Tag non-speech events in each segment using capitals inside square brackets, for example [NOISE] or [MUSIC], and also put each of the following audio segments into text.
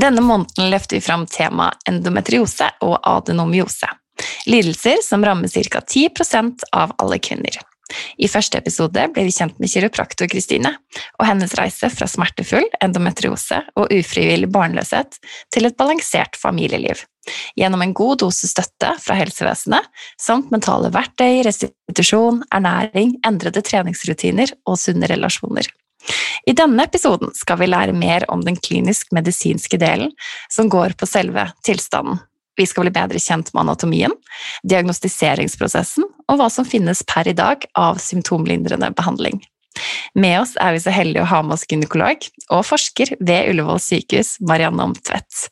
Denne måneden løfter vi fram temaet endometriose og adenomyose. Lidelser som rammer ca. 10% av alle kvinner. I første episode ble vi kjent med kiropraktor Kristine og hennes reise fra smertefull endometriose og ufrivillig barnløshet til et balansert familieliv. Gjennom en god dose støtte fra helsevesenet samt mentale verktøy, restitusjon, ernæring, endrede treningsrutiner og sunne relasjoner. I denne episoden skal vi lære mer om den klinisk-medisinske delen, som går på selve tilstanden. Vi skal bli bedre kjent med anatomien, diagnostiseringsprosessen og hva som finnes per i dag av symptomlindrende behandling. Med oss er vi så heldige å ha med oss gynekolog og forsker ved Ullevål sykehus, Marianne Omtvedt,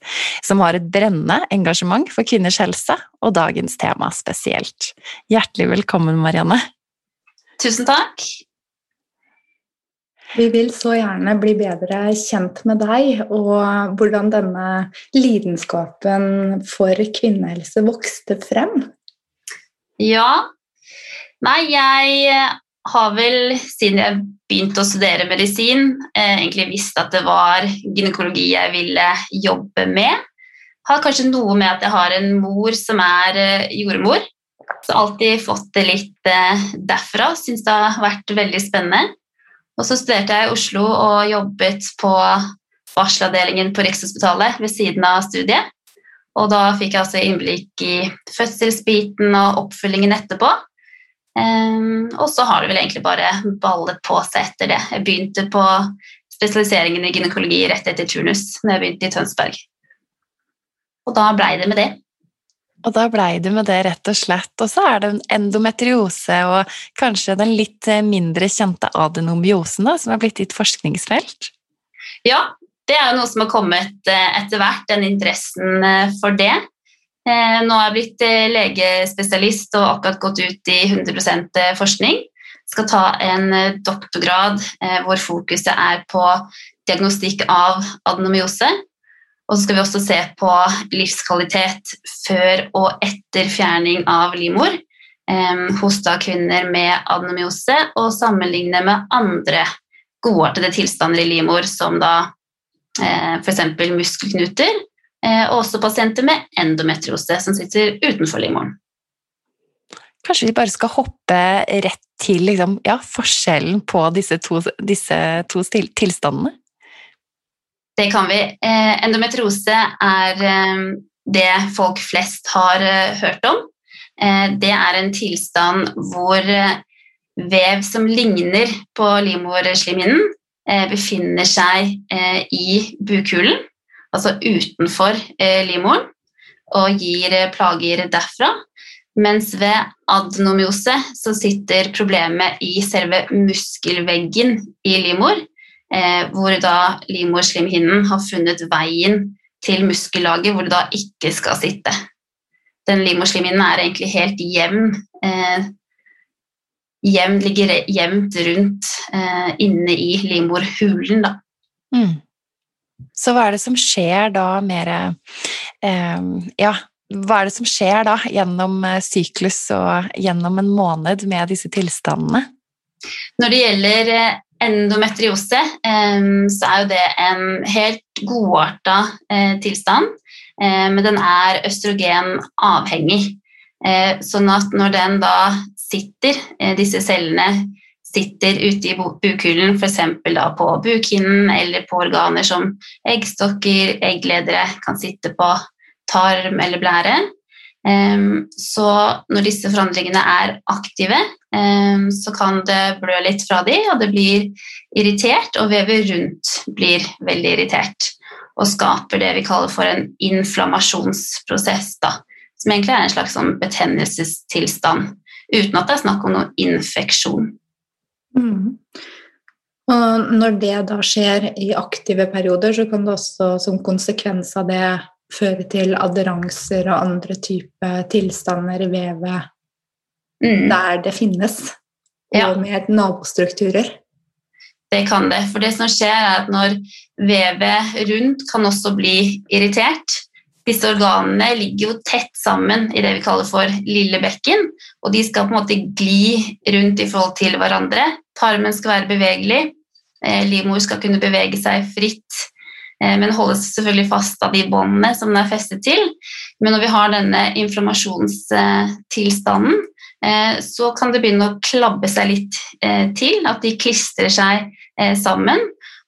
som har et brennende engasjement for kvinners helse og dagens tema spesielt. Hjertelig velkommen, Marianne. Tusen takk. Vi vil så gjerne bli bedre kjent med deg og hvordan denne lidenskapen for kvinnehelse vokste frem. Ja. Nei, jeg har vel siden jeg begynte å studere medisin, eh, egentlig visst at det var gynekologi jeg ville jobbe med. Har kanskje noe med at jeg har en mor som er eh, jordmor. Så alltid fått det litt eh, derfra. Syns det har vært veldig spennende. Og så studerte jeg i Oslo og jobbet på barselavdelingen på Rikshospitalet ved siden av studiet. Og da fikk jeg altså innblikk i fødselsbiten og oppfølgingen etterpå. Um, og så har det vel egentlig bare ballet på seg etter det. Jeg begynte på spesialiseringen i gynekologi rett etter turnus når jeg begynte i Tønsberg. Og da blei det med det. Og da blei du med det, rett og slett. Og så er det endometriose og kanskje den litt eh, mindre kjente adenomyosen da, som er blitt ditt forskningsfelt? Ja, det er jo noe som har kommet eh, etter hvert, den interessen eh, for det. Nå har jeg blitt legespesialist og akkurat gått ut i 100% forskning. Skal ta en doktorgrad hvor fokuset er på diagnostikk av adenomyose. Og så skal vi også se på livskvalitet før og etter fjerning av livmor eh, hos da kvinner med adenomyose, og sammenligne med andre godartede tilstander i livmor, som da eh, f.eks. muskelknuter, eh, og også pasienter med endometriose som sitter utenfor livmoren. Kanskje vi bare skal hoppe rett til liksom, ja, forskjellen på disse to, disse to tilstandene? Det kan vi. Eh, endometriose er eh, det folk flest har eh, hørt om. Det er en tilstand hvor vev som ligner på livmorslimhinnen, befinner seg i bukhulen, altså utenfor livmoren, og gir plager derfra. Mens ved adnomyose så sitter problemet i selve muskelveggen i livmor, eh, hvor da livmorslimhinnen har funnet veien til muskellaget hvor det da ikke skal sitte. Den livmorslimhinnen er egentlig helt jevn. Eh, jevn ligger jevnt rundt eh, inne i livmorhulen, da. Mm. Så hva er det som skjer da mer eh, Ja, hva er det som skjer da gjennom eh, syklus og gjennom en måned med disse tilstandene? Når det gjelder eh, endometriose, så er jo det en helt godarta eh, tilstand, eh, men den er østrogenavhengig. Sånn at når den da sitter, disse cellene sitter ute i bukhulen, f.eks. på bukhinnen eller på organer som eggstokker, eggledere, kan sitte på tarm eller blære, så når disse forandringene er aktive, så kan det blø litt fra de, og det blir irritert, og vevet rundt blir veldig irritert. Og skaper det vi kaller for en inflammasjonsprosess, da, som egentlig er en slags sånn betennelsestilstand, uten at det er snakk om noen infeksjon. Mm. Og når det da skjer i aktive perioder, så kan det også som konsekvens av det føre til aderanser og andre typer tilstander i vevet Mm. der det finnes, Ja. og med nabostrukturer. Det kan det. For det som skjer, er at når vevet rundt kan også bli irritert Disse organene ligger jo tett sammen i det vi kaller for lille bekken, og de skal på en måte gli rundt i forhold til hverandre. Tarmen skal være bevegelig, eh, livmor skal kunne bevege seg fritt, men holdes selvfølgelig fast av de båndene som den er festet til. Men når vi har denne inflammasjonstilstanden, eh, så kan det begynne å klabbe seg litt eh, til, at de klistrer seg eh, sammen.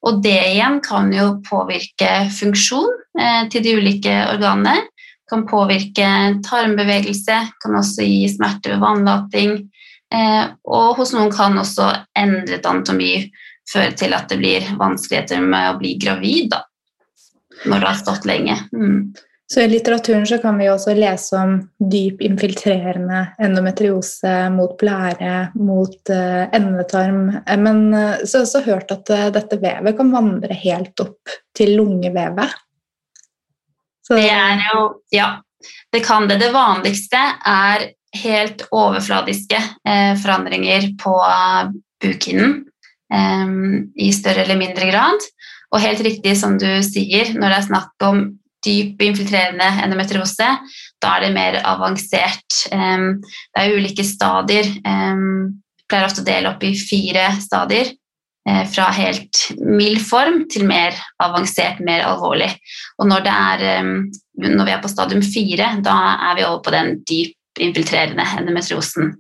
Og det igjen kan jo påvirke funksjon eh, til de ulike organene. Kan påvirke tarmbevegelse, kan også gi smerte ved vannlating. Eh, og hos noen kan også endret anatomi føre til at det blir vanskeligheter med å bli gravid da, når det har stått lenge. Mm. Så I litteraturen så kan vi også lese om dyp infiltrerende endometriose mot blære, mot uh, endetarm. Eh, Men uh, så har jeg også hørt at uh, dette vevet kan vandre helt opp til lungevevet. Så, Det er jo Ja, det kan det. Det vanligste er helt overfladiske eh, forandringer på bukhinnen eh, i større eller mindre grad. Og helt riktig som du sier, når det er snakk om dyp infiltrerende endometriose, da er det mer avansert. Det er ulike stadier. Jeg pleier ofte å dele opp i fire stadier. eh, Fra helt mild form til mer avansert, mer alvorlig. Og når, er, når vi er på stadium fire, da er vi over på den dyp infiltrerende endometriosen.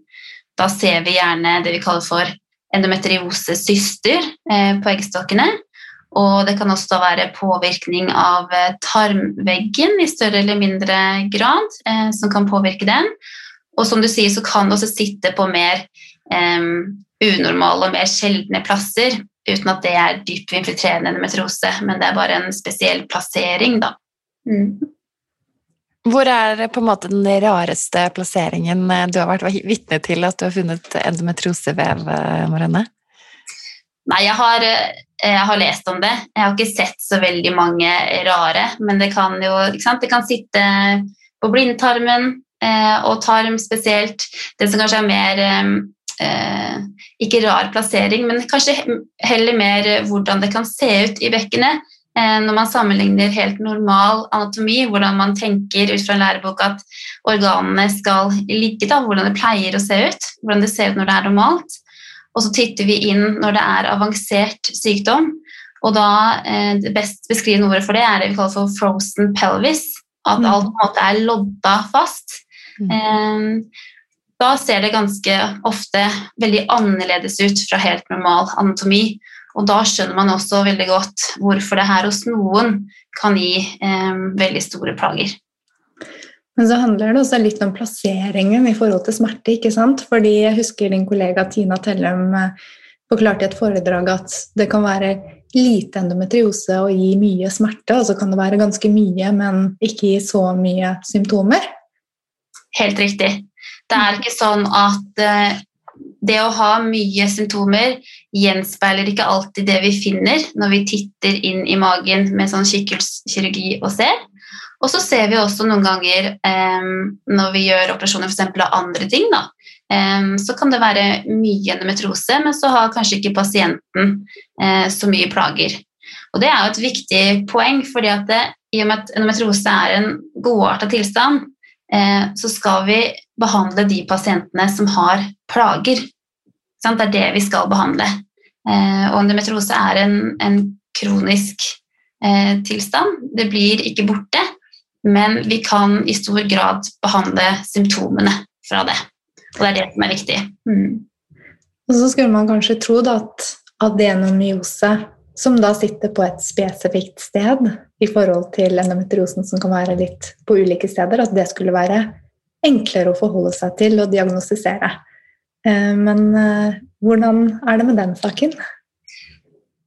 Da ser vi gjerne det vi kaller for endometriosesyster eh, på eggstokkene. Og det kan også være påvirkning av eh, tarmveggen i større eller mindre grad, eh, som kan påvirke den. Og som du sier, så kan det også sitte på mer eh, unormale og mer sjeldne plasser, uten at det er dypt infiltrerende endometriose, men det er bare en spesiell plassering, da. Mm. Hvor er på en måte den rareste plasseringen eh, du har vært vitne til at du har funnet endometriosevev, eh, Marianne? Nei, jeg har, eh, jeg har lest om det. Jeg har ikke sett så veldig mange rare, men det kan jo? Det kan sitte på blindtarmen eh, og tarm spesielt. Det som kanskje er mer eh, eh, Ikke rar plassering, men kanskje heller mer hvordan det kan se ut i bekkenet. Eh, når man sammenligner helt normal anatomi, hvordan man tenker ut fra en lærebok at organene skal ligge, da, hvordan det pleier å se ut, hvordan det ser ut når det er normalt. Og så titter vi inn når det er avansert sykdom. Og da eh, det best beskrivende ordet for det er det vi kaller for frozen pelvis. At Mm. alt på en måte er lodda fast. Mm. Eh, da ser det ganske ofte veldig annerledes ut fra helt normal anatomi. Og da skjønner man også veldig godt hvorfor det her hos noen kan gi eh, veldig store plager. Men så handler det også litt om plasseringen i forhold til smerte. ikke sant? Fordi jeg husker din kollega Tina Tellem eh, forklarte i et foredrag at det kan være lite endometriose og gi mye smerte, og så kan det være ganske mye, men ikke gi så mye symptomer. Helt riktig. Det er ikke sånn at eh, det å ha mye symptomer gjenspeiler ikke alltid det vi finner når vi titter inn i magen med sånn kikkhullskirurgi og ser. Og så ser vi også noen ganger eh, når vi gjør operasjoner eksempel av andre ting, da, eh, så kan det være mye endometrose, men så har kanskje ikke pasienten eh, så mye plager. Og det er jo et viktig poeng, fordi at det, i og med at endometrose er en godarta tilstand, så skal vi behandle de pasientene som har plager. Det er det vi skal behandle. Eh, og endometrose er en, en kronisk tilstand. Det blir ikke borte, men vi kan i stor grad behandle symptomene fra det. Og det er det som er viktig. Mm. Og så skulle man kanskje tro da, at adenomyose, som da sitter på et spesifikt sted i forhold til endometriosen som kan være litt på ulike steder, at det skulle være enklere å forholde seg til og diagnostisere. Eh, Men eh, hvordan er det med den saken?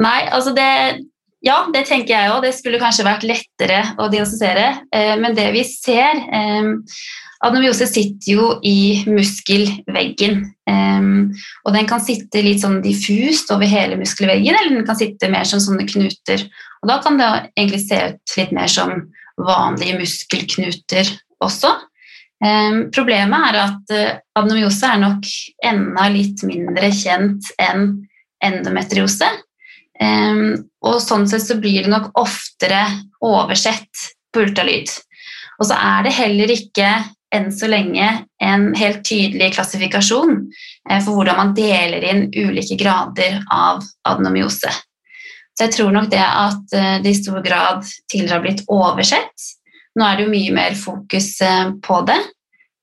Nei, altså det Ja, det tenker jeg òg. Det skulle kanskje vært lettere å diagnostisere. Eh, men det vi ser eh, Adenomyose sitter jo i muskelveggen. eh, og den kan sitte litt sånn diffust over hele muskelveggen, eller den kan sitte mer som sånne knuter. Og da kan det egentlig se ut litt mer som vanlige muskelknuter også. Problemet er at adenomyose er nok enda litt mindre kjent enn endometriose. Og sånn sett så blir det nok oftere oversett på ultralyd. Og så er det heller ikke enn så lenge en helt tydelig klassifikasjon eh, for hvordan man deler inn ulike grader av adenomyose. Så jeg tror nok det at eh, det i stor grad tidligere har blitt oversett. Nå er det jo mye mer fokus eh, på det.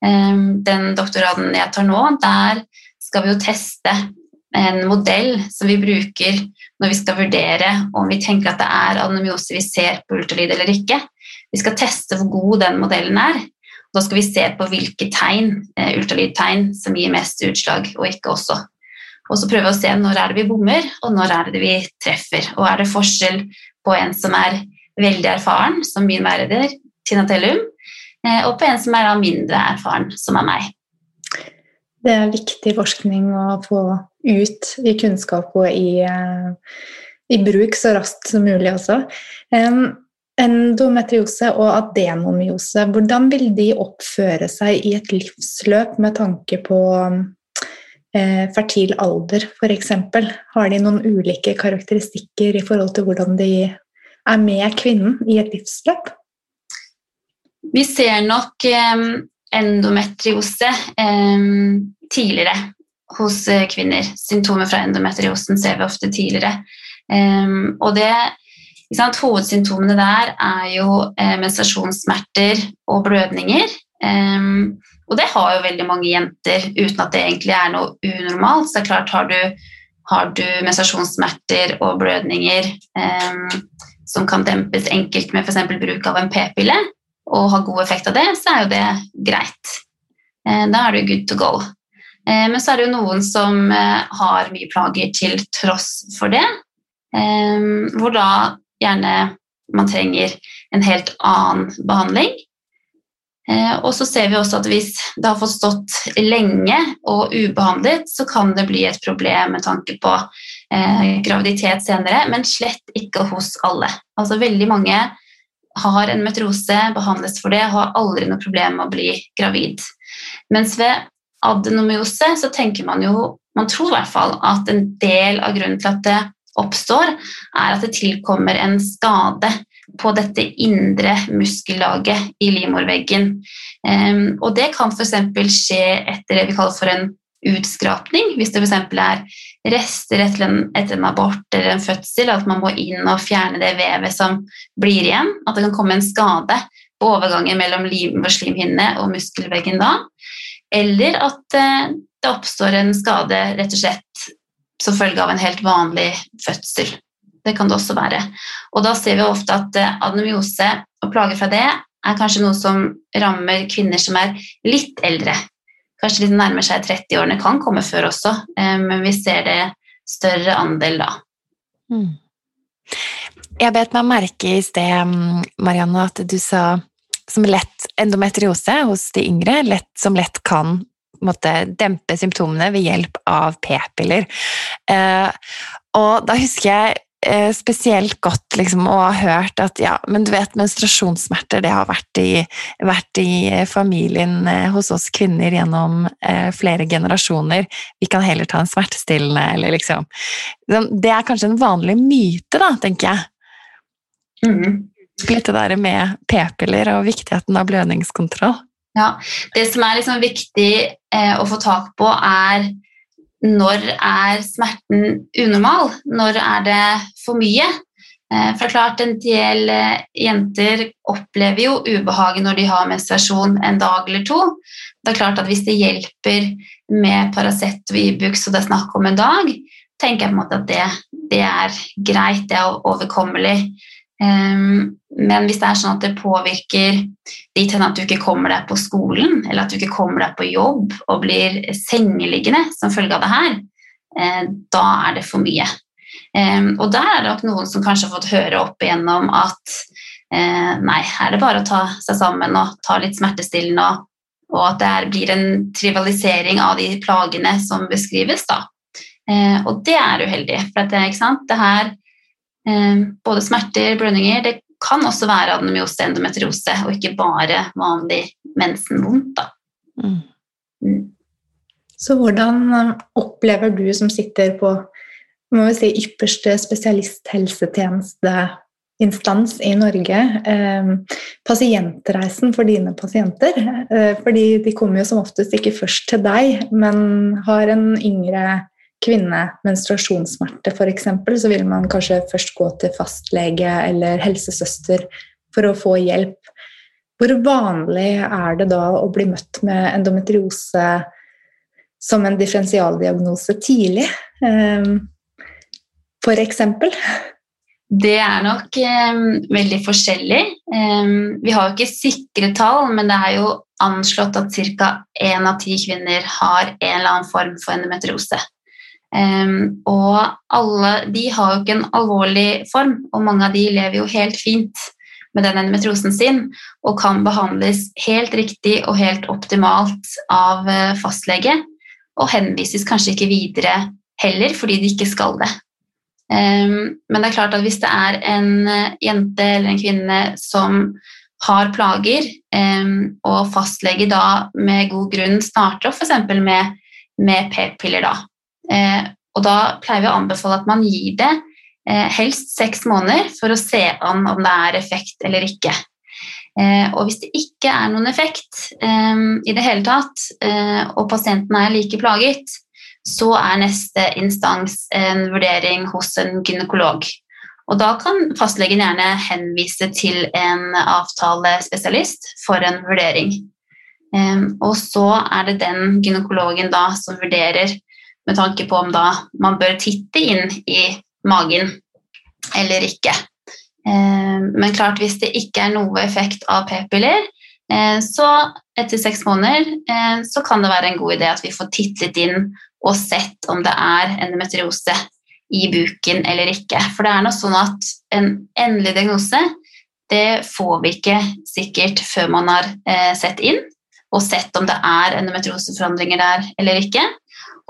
Den doktoraden jeg tar nå, der skal vi jo teste en modell som vi bruker når vi skal vurdere om vi tenker at det er adenomyose vi ser på ultralyd eller ikke. Vi skal teste hvor god den modellen er. Da skal vi se på hvilke tegn, eh, ultralydtegn som gir mest utslag, og ikke også. Og så prøve å se når er det vi bommer, og når er det vi treffer. Og er det forskjell på en som er veldig erfaren, som min veileder, Tina Tellum, eh, og på en som er mindre erfaren, som er meg. Det er viktig forskning å få ut i kunnskap og i, eh, i bruk så raskt som mulig også. Endometriose og adenomyose, hvordan vil de oppføre seg i et livsløp med tanke på eh, fertil alder, f.eks.? Har de noen ulike karakteristikker i forhold til hvordan de er med kvinnen i et livsløp? Vi ser nok endometriose eh, tidligere hos eh, kvinner. Symptomer fra endometriosen ser vi ofte tidligere. Eh, og det Hovedsymptomene der er jo eh, menstruasjonssmerter og blødninger. Um, og det har jo veldig mange jenter uten at det egentlig er noe unormalt. Så det er klart, har du, har du menstruasjonssmerter og blødninger um, som kan dempes enkelt med f.eks. bruk av en p-pille, og har god effekt av det, så er jo det greit. Uh, da er du good to go. Uh, men så er det jo noen som uh, har mye plager til tross for det. Hvor da gjerne man trenger en helt annen behandling. Eh, og så ser vi også at hvis det har fått stått lenge og ubehandlet, så kan det bli et problem med tanke på eh, graviditet senere, men slett ikke hos alle. Altså Veldig mange har en metrose, behandles for det, har aldri noe problem med å bli gravid. Mens ved adenomyose så tenker man jo, man tror i hvert fall at en del av grunnen til at det oppstår, er at det tilkommer en skade på dette indre muskellaget i livmorveggen. Um, og det kan f.eks. skje etter det vi kaller for en utskrapning, hvis det f.eks. er rester etter en, etter en, abort eller en fødsel, at man må inn og fjerne det vevet som blir igjen. At det kan komme en skade på overgangen mellom lim og muskelveggen da. Eller at uh, det oppstår en skade rett og slett som følge av en helt vanlig fødsel. Det kan det også være. Og da ser vi ofte at eh, og plager fra det er kanskje noe som rammer kvinner som er litt eldre. Kanskje litt nærmer seg 30-årene, kan komme før også, eh, men vi ser det større andel da. Mm. Jeg bet meg merke i sted, Marianne, at du sa som lett endometriose hos de yngre, lett, som lett kan måtte dempe symptomene ved hjelp av p-piller. Eh, og da husker jeg spesielt godt liksom, å ha hørt at ja, men du vet, menstruasjonssmerter det har vært i, vært i familien eh, hos oss kvinner gjennom eh, flere generasjoner. Vi kan heller ta en smertestillende, eller liksom Det er kanskje en vanlig myte, da, tenker jeg. Mm. Litt det der med p-piller og viktigheten av blødningskontroll. Ja, Det som er liksom viktig eh, å få tak på, er når er smerten unormal? Når er det for mye? Eh, for klart En del eh, jenter opplever jo ubehag når de har menstruasjon en dag eller to. Det er klart at Hvis det hjelper med Paracet og Ibux og det er snakk om en dag, tenker jeg på en måte at det, det er greit, det er overkommelig. Um, men hvis det er sånn at det påvirker dit hen at du ikke kommer deg på skolen, eller at du ikke kommer deg på jobb og blir sengeliggende som følge av det her, eh, da er det for mye. Um, og der er det nok noen som kanskje har fått høre opp igjennom at eh, nei, her er det bare å ta seg sammen og ta litt smertestillende, og, at det blir en trivialisering av de plagene som beskrives. da. Eh, og det er uheldig, for det, det her både smerter, blødninger, det kan også være adenomyose endometriose, og ikke bare vanlig mensenvondt. Mm. Mm. Så hvordan eh, opplever du som sitter på må vi si, ypperste spesialisthelsetjenesteinstans i Norge, eh, pasientreisen for dine pasienter? Eh, fordi de kommer jo som oftest ikke først til deg, men har en yngre kvinne menstruasjonssmerte f.eks., så vil man kanskje først gå til fastlege eller helsesøster for å få hjelp. Hvor vanlig er det da å bli møtt med endometriose som en differensialdiagnose tidlig, f.eks.? Det er nok eh, veldig forskjellig. Eh, vi har jo ikke sikre tall, men det er jo anslått at ca. én av ti kvinner har en eller annen form for endometriose. Um, og alle de har jo ikke en alvorlig form, og mange av de lever jo helt fint med den endometriosen sin og kan behandles helt riktig og helt optimalt av eh, fastlege, og henvises kanskje ikke videre heller fordi de ikke skal det. Um, men det er klart at hvis det er en eh, jente eller en kvinne som har plager, um, og fastlege da med god grunn starter opp f.eks. med, med p-piller, da, og da pleier vi å anbefale at man gir det eh, helst seks måneder for å se an om det er effekt eller ikke. Eh, og hvis det ikke er noen effekt i det hele tatt, og pasienten er like plaget, så er neste instans en vurdering hos en gynekolog. Og da kan fastlegen gjerne henvise til en avtalespesialist for en vurdering. Og så er det den gynekologen da som vurderer med tanke på om da man bør titte inn i magen eller ikke. Eh, men klart, hvis det ikke er noe effekt av p-piller, eh, så etter seks måneder eh, så kan det være en god idé at vi får tittet inn og sett om det er endometriose i buken eller ikke. For det er nå sånn at en endelig diagnose det får vi ikke sikkert før man har sett inn og sett om det er endometrioseforandringer der eller ikke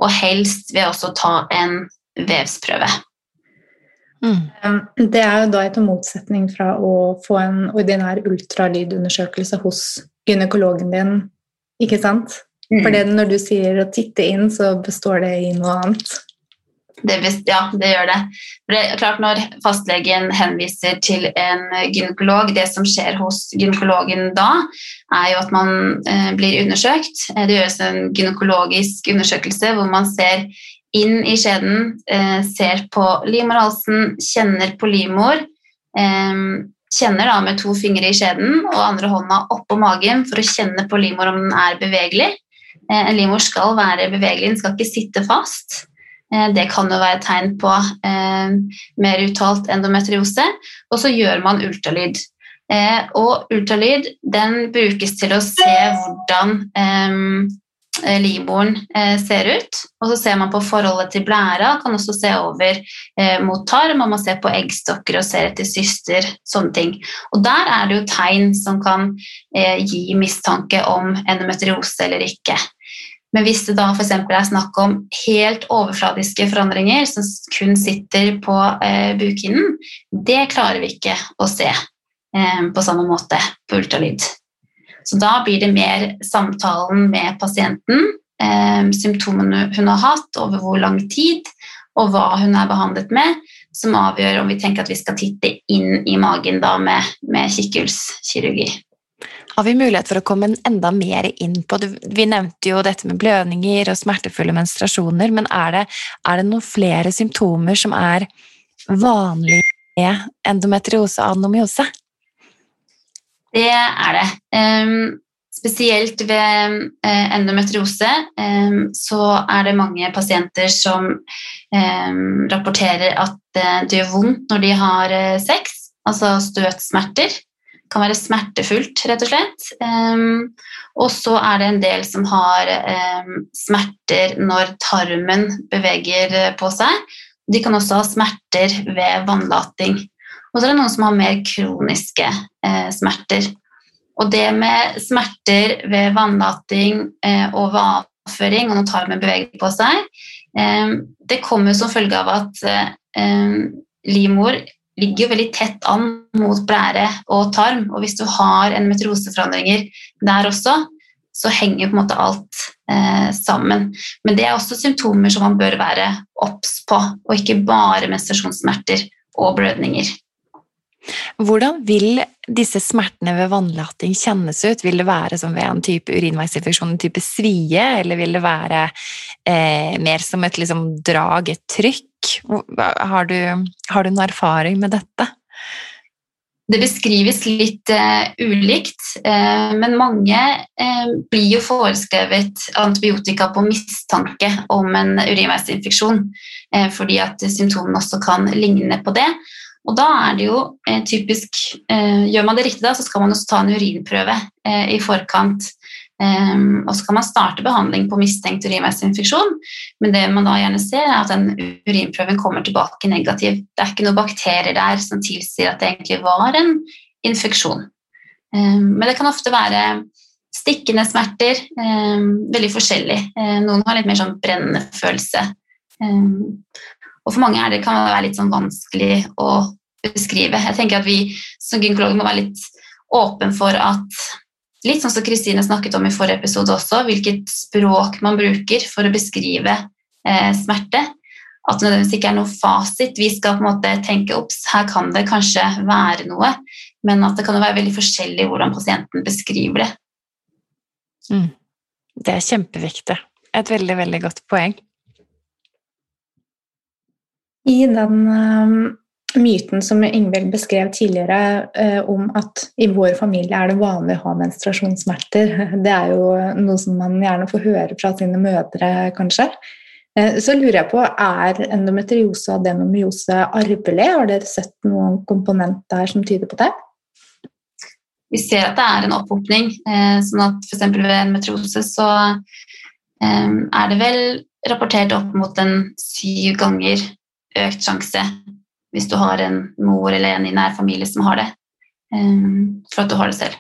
og helst ved også å ta en vevsprøve. Mm. Det er jo da etter motsetning fra å få en ordinær ultralydundersøkelse hos gynekologen din, ikke sant? Mm. For når du sier å titte inn, så består det i noe annet. Det, ja, det gjør det. For det er klart Når fastlegen henviser til en gynekolog, det som skjer hos gynekologen da, er jo at man eh, blir undersøkt. Eh, det gjøres en gynekologisk undersøkelse hvor man ser inn i skjeden, eh, ser på livmorhalsen, kjenner på livmor. Eh, kjenner da med to fingre i skjeden og andre hånda oppå magen for å kjenne på livmor om den er bevegelig. Eh, en livmor skal være bevegelig, den skal ikke sitte fast. Eh, det kan jo være tegn på eh, mer uttalt endometriose. Og så gjør man ultralyd. Eh, og ultralyd den brukes til å se hvordan livmoren ser ut. Og så ser man på forholdet til blæra, kan også se over mot tarm, man ser på eggstokker og ser etter syster, sånne ting. Og der er det jo tegn som kan gi mistanke om endometriose eller ikke. Men hvis det da f.eks. er snakk om helt overfladiske forandringer som kun sitter på eh, bukhinnen, det klarer vi ikke å se eh, på samme måte på ultralyd. Så da blir det mer samtalen med pasienten, eh, symptomene hun har hatt, over hvor lang tid, og hva hun er behandlet med, som avgjør om vi tenker at vi skal titte inn i magen da med, med kikkhullskirurgi. Har vi mulighet for å komme enda mer inn på det? Vi nevnte jo dette med blødninger og smertefulle menstruasjoner, men er det, er det noen flere symptomer som er vanlige med endometriose og adenomyose? Det er det. Um, spesielt ved uh, endometriose um, så er det mange pasienter som um, rapporterer at uh, det gjør vondt når de har uh, sex, altså støtsmerter kan være smertefullt, rett og slett. Um, og så er det en del som har um, smerter når tarmen beveger eh, på seg. De kan også ha smerter ved vannlating. Og så er det noen som har mer kroniske eh, smerter. Og det med smerter ved vannlating eh, og avføring og når tarmen beveger på seg, eh, det kommer som følge av at livmor ligger jo veldig tett an mot blære og tarm. Og hvis du har en meteoroseforandringer der også, så henger på en måte alt eh, sammen. Men det er også symptomer som man bør være obs på, og ikke bare menstruasjonssmerter og blødninger. Hvordan vil disse smertene ved vannlating kjennes ut? Vil det være som ved en type urinveisinfeksjon, en type svie, eller vil det være eh, mer som et liksom, drag, et trykk? Har du, har du noen erfaring med dette? Det beskrives litt eh, ulikt, eh, men mange uh, blir jo foreskrevet antibiotika på mistanke om en urinveisinfeksjon, fordi at symptomene også kan ligne på det. Og da er det jo eh, typisk eh, Gjør man det riktig, da, så skal man også ta en urinprøve eh, i forkant. Um, og så kan man starte behandling på mistenkt urinveisinfeksjon, men det man da gjerne ser, er at den urinprøven kommer tilbake negativ. Det er ikke noen bakterier der som tilsier at det egentlig var en infeksjon. Um, men det kan ofte være stikkende smerter, um, veldig forskjellig. Noen har litt mer sånn brennende følelse. Og for mange det, kan det være litt sånn vanskelig å beskrive. Jeg tenker at vi som gynekologer må være litt åpen for at Litt sånn som Kristine snakket om i forrige episode også, hvilket språk man bruker for å beskrive eh, smerte. At det nødvendigvis ikke er noe fasit. Vi skal på en måte tenke opps, her kan det kanskje være noe, men at det kan være veldig forskjellig hvordan pasienten beskriver det. Mm. Det er kjempeviktig. Et veldig, veldig godt poeng. I den um, myten som Ingvild beskrev tidligere, uh, om at i vår familie er det vanlig å ha menstruasjonssmerter, [LAUGHS] det er jo noe som man gjerne får høre fra sine mødre, kanskje. Uh, så lurer jeg på, er endometriose og adenomyose arvelig? Har dere sett noen komponent der som tyder på det? Vi ser at det er en opphopning. Sånn at F.eks. ved endometriose så er det vel rapportert opp mot en syv ganger økt sjanse hvis du har en mor eller en i nær familie som har det, um, for at du har det selv.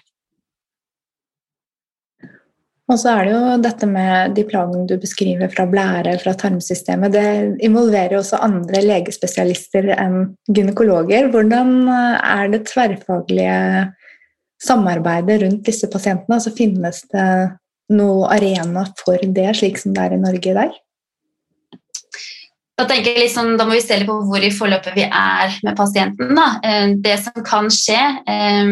Og så er det jo dette med de plagene du beskriver fra blære, fra tarmsystemet. Det involverer jo også andre legespesialister enn gynekologer. Hvordan eh, er det tverrfaglige samarbeidet rundt disse pasientene? Altså finnes det noe arena for det, slik som det er i Norge i dag? Da tenker jeg liksom, da må vi se litt på hvor i forløpet vi er med pasienten. Da. Eh, det som kan skje, eh,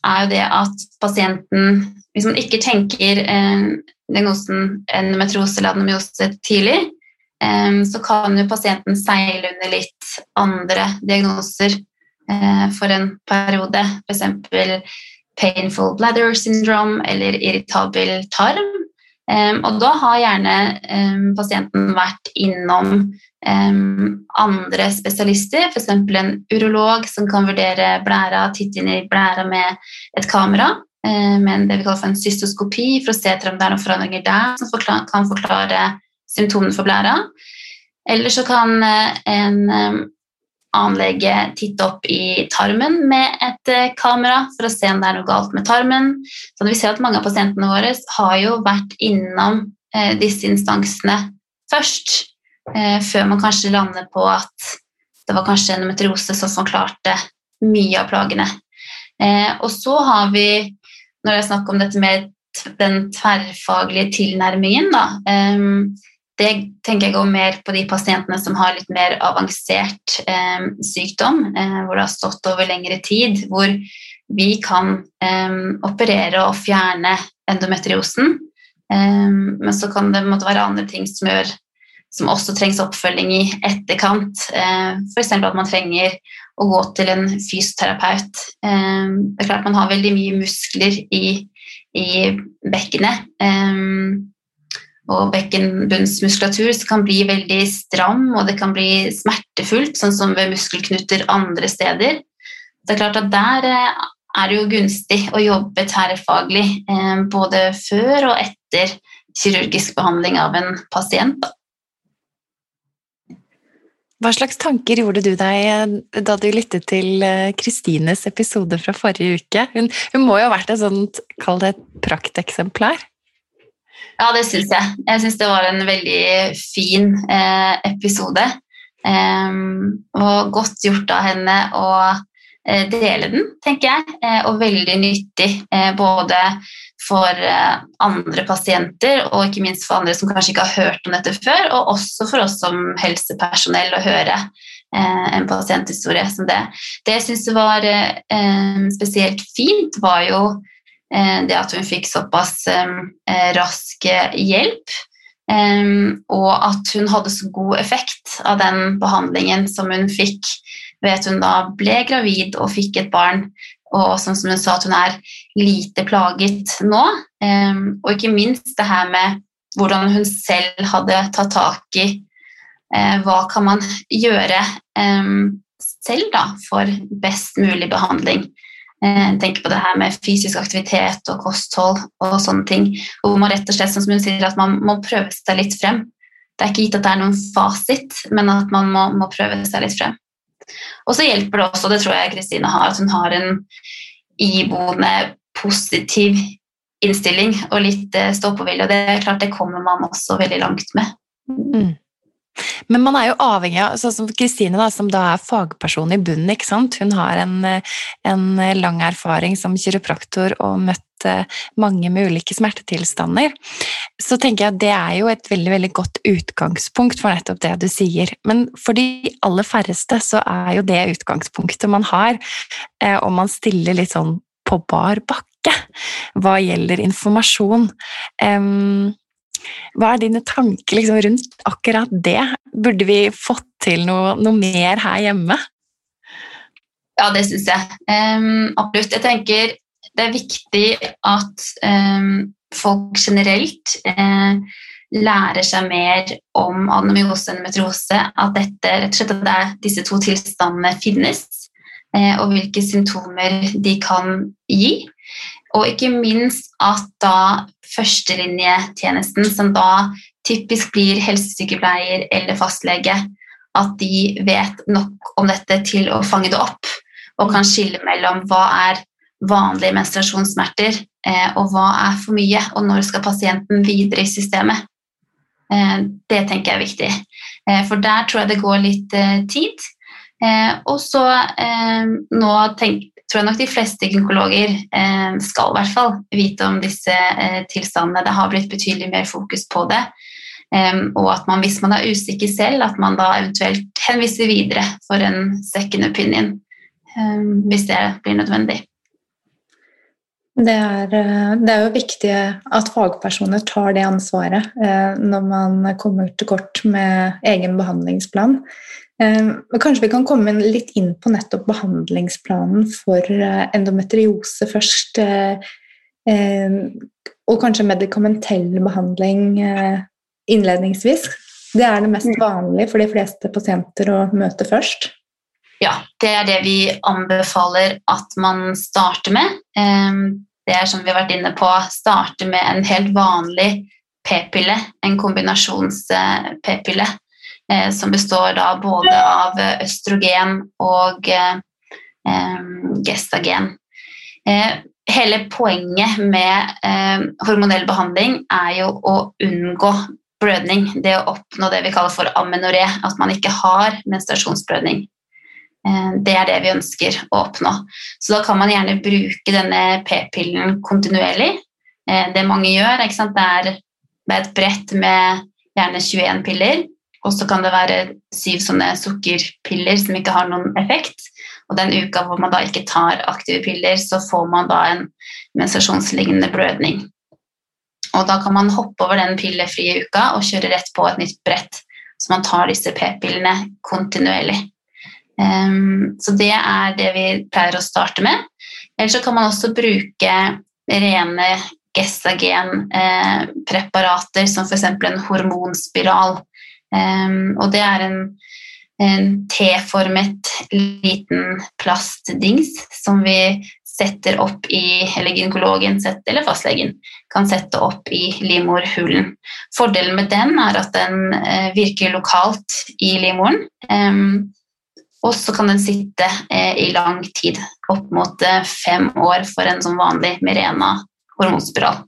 er jo det at pasienten Hvis man ikke tenker eh, diagnosen endometriose eller adenomyose tidlig, så kan jo pasienten seile under litt andre diagnoser for en periode. F.eks. painful bladder syndrome eller irritabel tarm. Um, og da har gjerne um, pasienten vært innom um, andre spesialister, f.eks. en urolog som kan vurdere blæra, titte inn i blæra med et kamera, uh, med det vi kaller for en cystoskopi, for å se etter om det er noen forandringer der som kan forklare symptomene for blæra. Eller så kan uh, en annen lege titte opp i tarmen med et eh, kamera for å se om det er noe galt med tarmen. Så vi ser at Mange av pasientene våre har jo vært innom eh, disse instansene først, eh, før man kanskje lander på at det var kanskje endometriose som forklarte mye av plagene. Og så har vi, når det er snakk om dette med den tverrfaglige tilnærmingen, da, det tenker jeg går mer på de pasientene som har litt mer avansert eh, sykdom, eh, hvor det har stått over lengre tid, hvor vi kan eh, operere og fjerne endometriosen. Eh, men så kan det måtte være andre ting som, gjør, som også trengs oppfølging i etterkant. Eh, F.eks. at man trenger å gå til en fysioterapeut. Eh, det er klart Man har veldig mye muskler i, i bekkenet. Og bekkenbunnsmuskulatur kan bli veldig stram, og det kan bli smertefullt, sånn som ved muskelknuter andre steder. Det er klart at Der eh, er det jo gunstig å jobbe tverrfaglig eh, både før og etter kirurgisk behandling av en pasient. Hva slags tanker gjorde du deg eh, da du lyttet til Kristines episode fra forrige uke? Hun, hun må jo ha vært et sånt, kall det et prakteksemplar? Ja, det syns jeg. Jeg syns det var en veldig fin eh, episode. og godt gjort av henne å eh, dele den, tenker jeg, eh, og veldig nyttig eh, både for andre pasienter og ikke minst for andre som kanskje ikke har hørt om dette før, og også for oss som helsepersonell å høre en pasienthistorie som det. Det jeg syns var spesielt fint, var jo det at hun fikk såpass rask hjelp og at hun hadde så god effekt av den behandlingen som hun fikk ved at hun da ble gravid og fikk et barn, og sånn som hun sa at hun er lite plaget nå. Og ikke minst det her med hvordan hun selv hadde tatt tak i uh, hva kan man gjøre selv da, for best mulig behandling. Eh, tenker på det her med fysisk aktivitet og kosthold og sånne ting. Hvor man rett og slett, som hun sier, at man må prøve seg litt frem. Det er ikke gitt at det er noen fasit, men at man må, må prøve seg litt frem. Og så hjelper det også, det tror jeg Kristine har, at hun har en iboende positiv innstilling og litt eh, stå-på-vilje. Og det er klart, det kommer man også veldig langt med. Mm. Men man er jo avhengig av sånn som Kristine, som da er fagperson i bunnen. ikke sant? Hun har en, en lang erfaring som kiropraktor og møtt eh, mange med ulike smertetilstander. Så tenker jeg at det er jo et veldig veldig godt utgangspunkt for nettopp det du sier. Men for de aller færreste så er jo det utgangspunktet man har, om og man stiller litt sånn på bar bakke hva gjelder informasjon. Um, hva er dine tanker liksom, rundt akkurat det? Burde vi fått til noe, noe mer her hjemme? Ja, det syns jeg. Um, absolutt. Jeg tenker det er viktig at um, folk generelt uh, lærer seg mer om adenomyose og endometriose. At dette, rett og slett at er, disse to tilstandene finnes, uh, og hvilke symptomer de kan gi. Og ikke minst at da førstelinjetjenesten, som da typisk blir helsesykepleier eller fastlege, at de vet nok om dette til å fange det opp og kan skille mellom hva er vanlige menstruasjonssmerter eh, og hva er for mye, og når skal pasienten videre i systemet. Eh, det tenker jeg er viktig, eh, for der tror jeg det går litt tid. Og så nå tenk, tror jeg nok de fleste gynekologer eh, skal i hvert fall vite om disse eh, tilstandene. Det har blitt betydelig mer fokus på det. Um, og at man, hvis man er usikker selv, at man da eventuelt henviser videre for en second opinion. Hvis det blir nødvendig. Det er, eh, det er, jo viktig at fagpersoner tar det ansvaret eh, når man kommer til kort med egen behandlingsplan. Ehm, kanskje vi kan komme litt inn på nettopp behandlingsplanen for eh, endometriose først. Eh, ehm, og kanskje medikamentell behandling eh, innledningsvis. Det er det mest mm. vanlige for de fleste pasienter å møte først. Ja, det er det vi anbefaler at man starter med. Ehm, det er som vi har vært inne på, starte med en helt vanlig p-pille, en kombinasjons-p-pille som består da både av østrogen og eh, gestagen. Eh, hele poenget med hormonell behandling er jo å unngå blødning. Det å oppnå det vi kaller for amenoré, at man ikke har menstruasjonsblødning. Det er det vi ønsker å oppnå. Så da kan man gjerne bruke denne p-pillen kontinuerlig. Det mange gjør, det er med et brett med gjerne 21 piller, og så kan det være syv sånne sukkerpiller som ikke har noen effekt. Og den uka hvor man da ikke tar aktive piller, så får man da en menstruasjonslignende blødning. Og da kan man hoppe over den pillefrie uka og kjøre rett på et nytt brett. Så man tar disse p-pillene kontinuerlig. Um, så det er det vi pleier å starte med. Eller så kan man også bruke rene gestagenpreparater, eh, som f.eks. en hormonspiral og det er en, en T-formet liten plastdings som vi setter opp i Eller gynekologen eller fastlegen kan sette opp i livmorhulen. Fordelen med den er at den uh, virker lokalt i livmoren. Um, og så kan den sitte uh, i lang tid, opp mot uh, fem år for en sånn vanlig Mirena hormonspiral.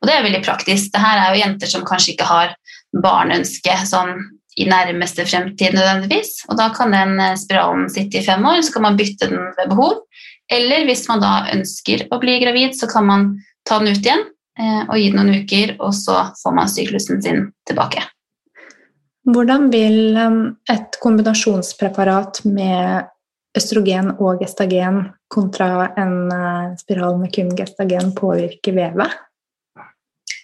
Og det er veldig praktisk. Dette er jo jenter som kanskje ikke har barneønske sånn i nærmeste fremtid nødvendigvis. Og da kan den eh, spiralen sitte i fem år, så kan man bytte den ved behov. Eller hvis man da ønsker å bli gravid, så kan man ta den ut igjen eh, og gi den noen uker, og så får man syklusen sin tilbake. Hvordan vil et kombinasjonspreparat med østrogen og gestagen kontra en spiral med kun gestagen påvirke vevet?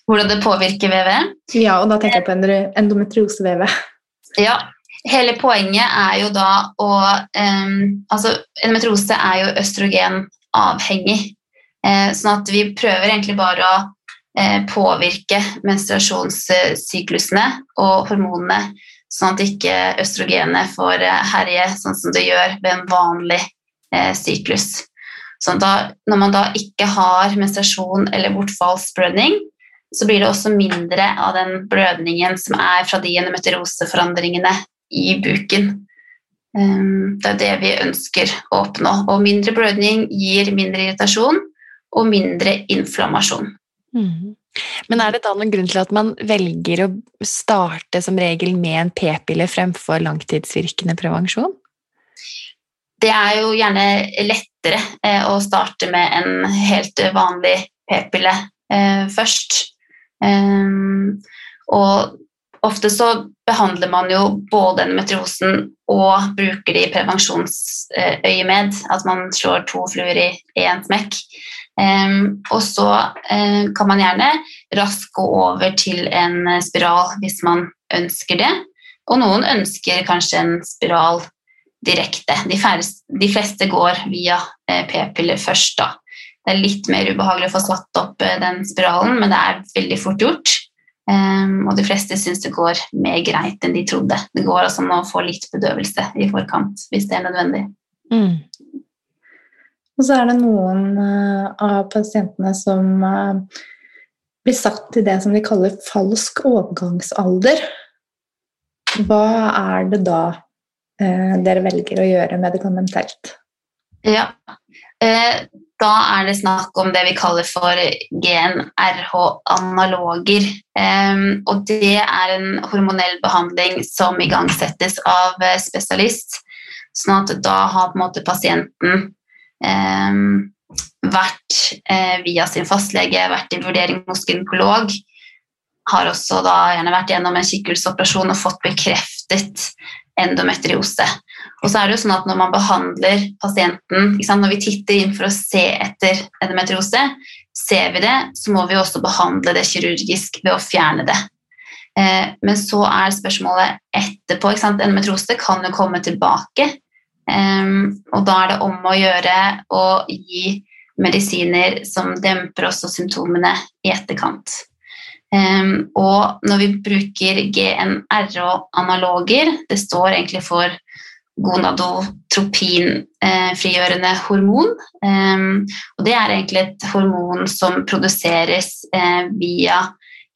Hvordan det påvirker vevet. Ja, og da tenker jeg på endometriosevevet. Ja, hele poenget er jo da å um, Altså, endometriose er jo østrogenavhengig. Eh, sånn at vi prøver egentlig bare å eh, påvirke menstruasjonssyklusene og hormonene, sånn at ikke østrogenet får uh, herje sånn som det gjør ved en vanlig syklus. Sånn da, når man da ikke har menstruasjon eller bortfallsblødning, så blir det også mindre av den blødningen som er fra de endometrioseforandringene i buken. Ehm, det er det vi ønsker å oppnå. Og mindre blødning gir mindre irritasjon og mindre inflammasjon. Mm. Men er det da noen grunn til at man velger å starte som regel med en p-pille fremfor langtidsvirkende prevensjon? Det er jo gjerne lettere eh, å starte med en helt vanlig p-pille eh, først. Um, og ofte så behandler man jo både endometriosen og bruker det i prevensjonsøyemed. At man slår to fluer i én smekk. Um, og så uh, kan man gjerne raskt gå over til en spiral hvis man ønsker det. Og noen ønsker kanskje en spiral direkte. De, færre, de fleste går via uh, p-piller først, da. Det er litt mer ubehagelig å få satt opp eh, den spiralen, men det er veldig fort gjort. Um, og de fleste syns det går mer greit enn de trodde. Det går altså an å få litt bedøvelse i forkant hvis det er nødvendig. Mm. Og så er det noen uh, av pasientene som uh, blir satt i det som de kaller falsk overgangsalder. Hva er det da uh, dere velger å gjøre medikamentelt? Ja, da er det snakk om det vi kaller for GNRH-analoger. Um, og det er en hormonell behandling som igangsettes av eh, spesialist. Sånn at da har på en måte pasienten um, vært uh, via sin fastlege, vært i vurdering hos gynekolog. Har også da gjerne vært gjennom en kikhullsoperasjon og fått bekreftet endometriose. Og så er det jo sånn at Når man behandler pasienten, når vi titter inn for å se etter endometriose, ser vi det, så må vi også behandle det kirurgisk ved å fjerne det. Eh, men så er spørsmålet etterpå. Endometriose kan jo komme tilbake. Eh, og da er det om å gjøre å gi medisiner som demper også symptomene i etterkant. Um, og når vi bruker GNRH-analoger, det står egentlig for gonadotropinfrigjørende hormon. Um, og det er egentlig et hormon som produseres eh, via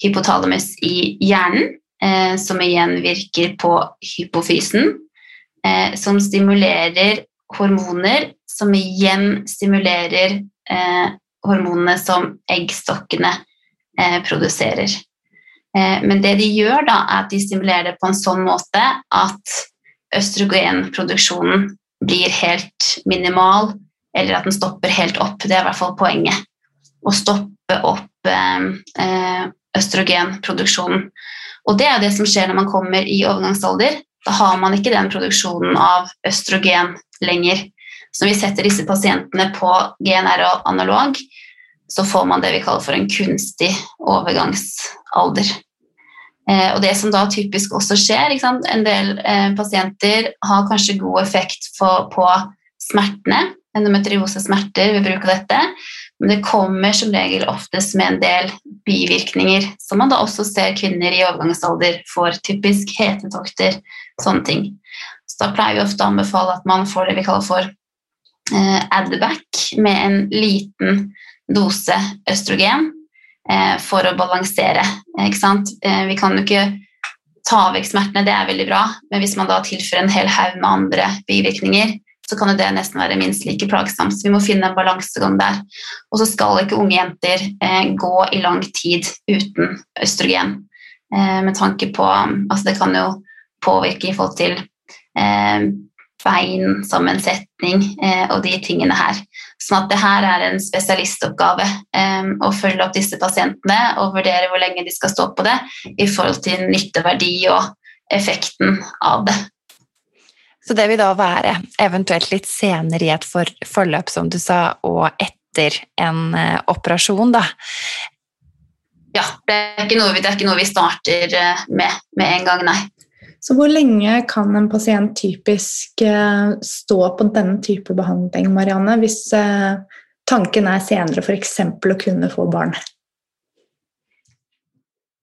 hypotalamus i hjernen, eh, som igjen virker på hypofysen, eh, som stimulerer hormoner som igjen stimulerer hormonene som eggstokkene produserer. Men det de gjør, da, er at de stimulerer det på en sånn måte at østrogenproduksjonen blir helt minimal, eller at den stopper helt opp. Det er i hvert fall poenget. Å stoppe opp eh, østrogenproduksjonen. Og det er det som skjer når man kommer i overgangsalder. Da har man ikke den produksjonen av østrogen lenger. Så når vi setter disse pasientene på GNR og analog, så får man det vi kaller for en kunstig overgangsalder. Eh, og det som da typisk også skjer En del eh, pasienter har kanskje god effekt på, på smertene, endometriosesmerter ved bruk av dette, men det kommer som regel oftest med en del bivirkninger, som man da også ser kvinner i overgangsalder får, typisk hetetokter, sånne ting. Så da pleier vi ofte å anbefale at man får det vi kaller for eh, adback, med en liten dose østrogen for å balansere. Eh, vi kan jo ikke ta vekk smertene, det er veldig bra, men hvis man da tilfører en hel haug med andre bivirkninger, så kan jo det nesten være minst like plagsomt. Så vi må finne en balansegang der. Og så skal ikke unge jenter eh, gå i lang tid uten østrogen. Eh, med tanke på altså Det kan jo påvirke i forhold til eh, beinsammensetning eh, og de tingene her. Sånn at det her er en spesialistoppgave eh, å følge opp disse pasientene og vurdere hvor lenge de skal stå på det i forhold til nytteverdi og effekten av det. Så det vil da være eventuelt litt senere i et for forløp, som du sa, og etter en uh, operasjon, da. Ja, det er, ikke noe, det er ikke noe vi starter med med en gang, nei. Så hvor lenge kan en pasient typisk uh, stå på denne type behandling, Marianne, hvis tanken er senere f.eks. å kunne få barn?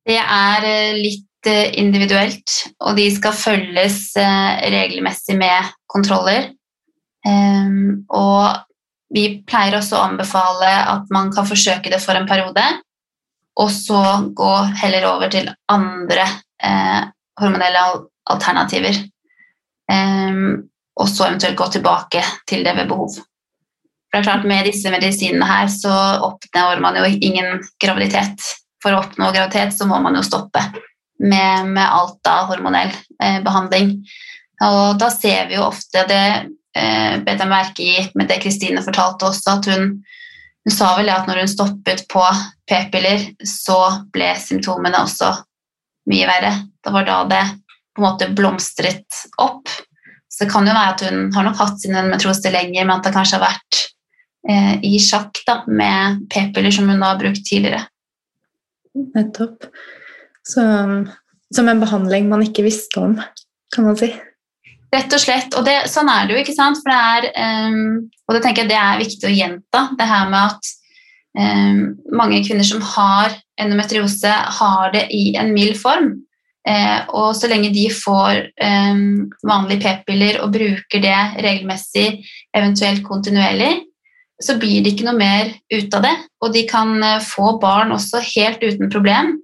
Det er litt Eh, individuelt, og de skal følges eh, regelmessig med kontroller. Ehm, og vi pleier også å anbefale at man kan forsøke det for en periode, og så gå heller over til andre eh, hormonelle alternativer. Um, og så eventuelt gå tilbake til det ved behov. For det er klart Med disse medisinene her så oppnår man jo ingen graviditet. For å oppnå graviditet så må man jo stoppe med, med alt av hormonell eh, behandling. Og da ser vi jo ofte det eh, bet jeg merke i med det Kristine fortalte også, at hun, hun sa vel at når hun stoppet på p-piller, så ble symptomene også mye verre. Det var da det på en måte blomstret opp. Så det kan jo være at hun har nok hatt sin endometriose lenger, men at det kanskje har vært eh, i sjakk da, med p-piller som hun har brukt tidligere. Nettopp. Så, som en behandling man ikke visste om, kan man si. Rett og slett. Og det, sånn er det jo, ikke sant. For det er, um, og det tenker jeg det er viktig å gjenta, det her med at mange kvinner som har endometriose, har det i en mild form. Uh, og så lenge de får um, vanlige p-piller og bruker det regelmessig, eventuelt kontinuerlig, så blir det ikke noe mer ut av det. Og de kan uh, få barn også helt uten problem.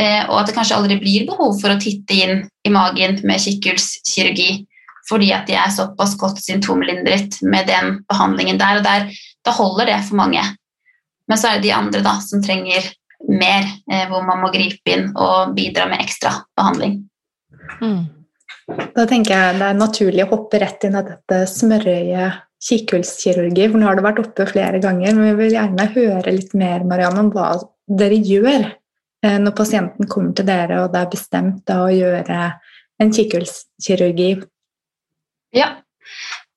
Eh, og at det kanskje aldri blir behov for å titte inn i magen med kikkhullskirurgi fordi at de er såpass godt symptomlindret med den behandlingen der. og der, Da holder det for mange. Men så er det de andre da, som trenger mer, eh, hvor man må gripe inn og bidra med ekstra behandling. Mm. Da tenker jeg det er naturlig å hoppe rett inn i dette smørøyet kikkhullskirurgi, for nå har det vært oppe flere ganger, men vi vil gjerne høre litt mer Marianne, om hva dere gjør Eh, når pasienten kommer til dere og det er bestemt å gjøre en kikkhullskirurgi? Ja,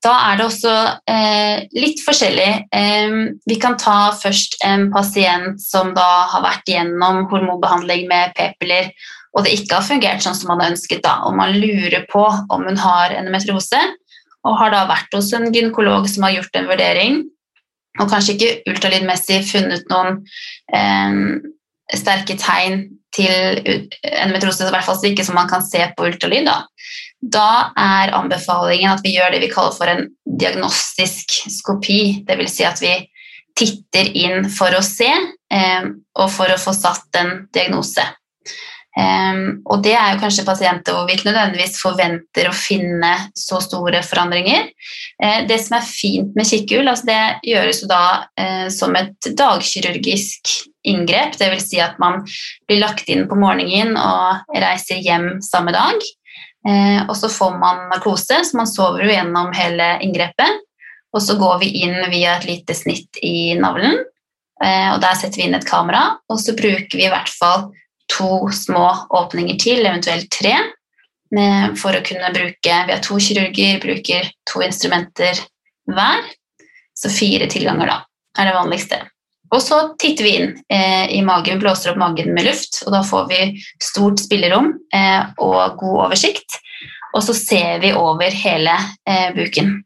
da er det også eh, litt forskjellig. Eh, vi kan ta først en pasient som da har vært gjennom hormonbehandling med p-piller, og det ikke har fungert sånn som man har ønsket, da, og man lurer på om hun har endometriose, og har da vært hos en gynekolog som har gjort en vurdering, og kanskje ikke ultralydmessig funnet noen eh, sterke tegn til endometriose, i hvert fall ikke som man kan se på ultralyd, da, da er anbefalingen at vi gjør det vi kaller for en diagnostisk skopi. Dvs. Si at vi titter inn for å se eh, og for å få satt en diagnose. Um, og det er jo kanskje pasienter hvor vi ikke nødvendigvis forventer å finne så store forandringer. Uh, det som er fint med kikkhull, altså det gjøres jo da uh, som et dagkirurgisk inngrep. Dvs. Si at man blir lagt inn på morgenen og reiser hjem samme dag. Uh, og så får man narkose, så man sover jo gjennom hele inngrepet. Og så går vi inn via et lite snitt i navlen, og der setter vi inn et kamera, og så bruker vi i hvert fall to små åpninger til, eventuelt tre, for å kunne bruke Vi har to kirurger, bruker to instrumenter hver, så fire tilganger da er det vanligste. Og så titter vi inn eh, i magen, blåser opp magen med luft, og da får vi stort spillerom eh, og god oversikt. Og så ser vi over hele eh, buken.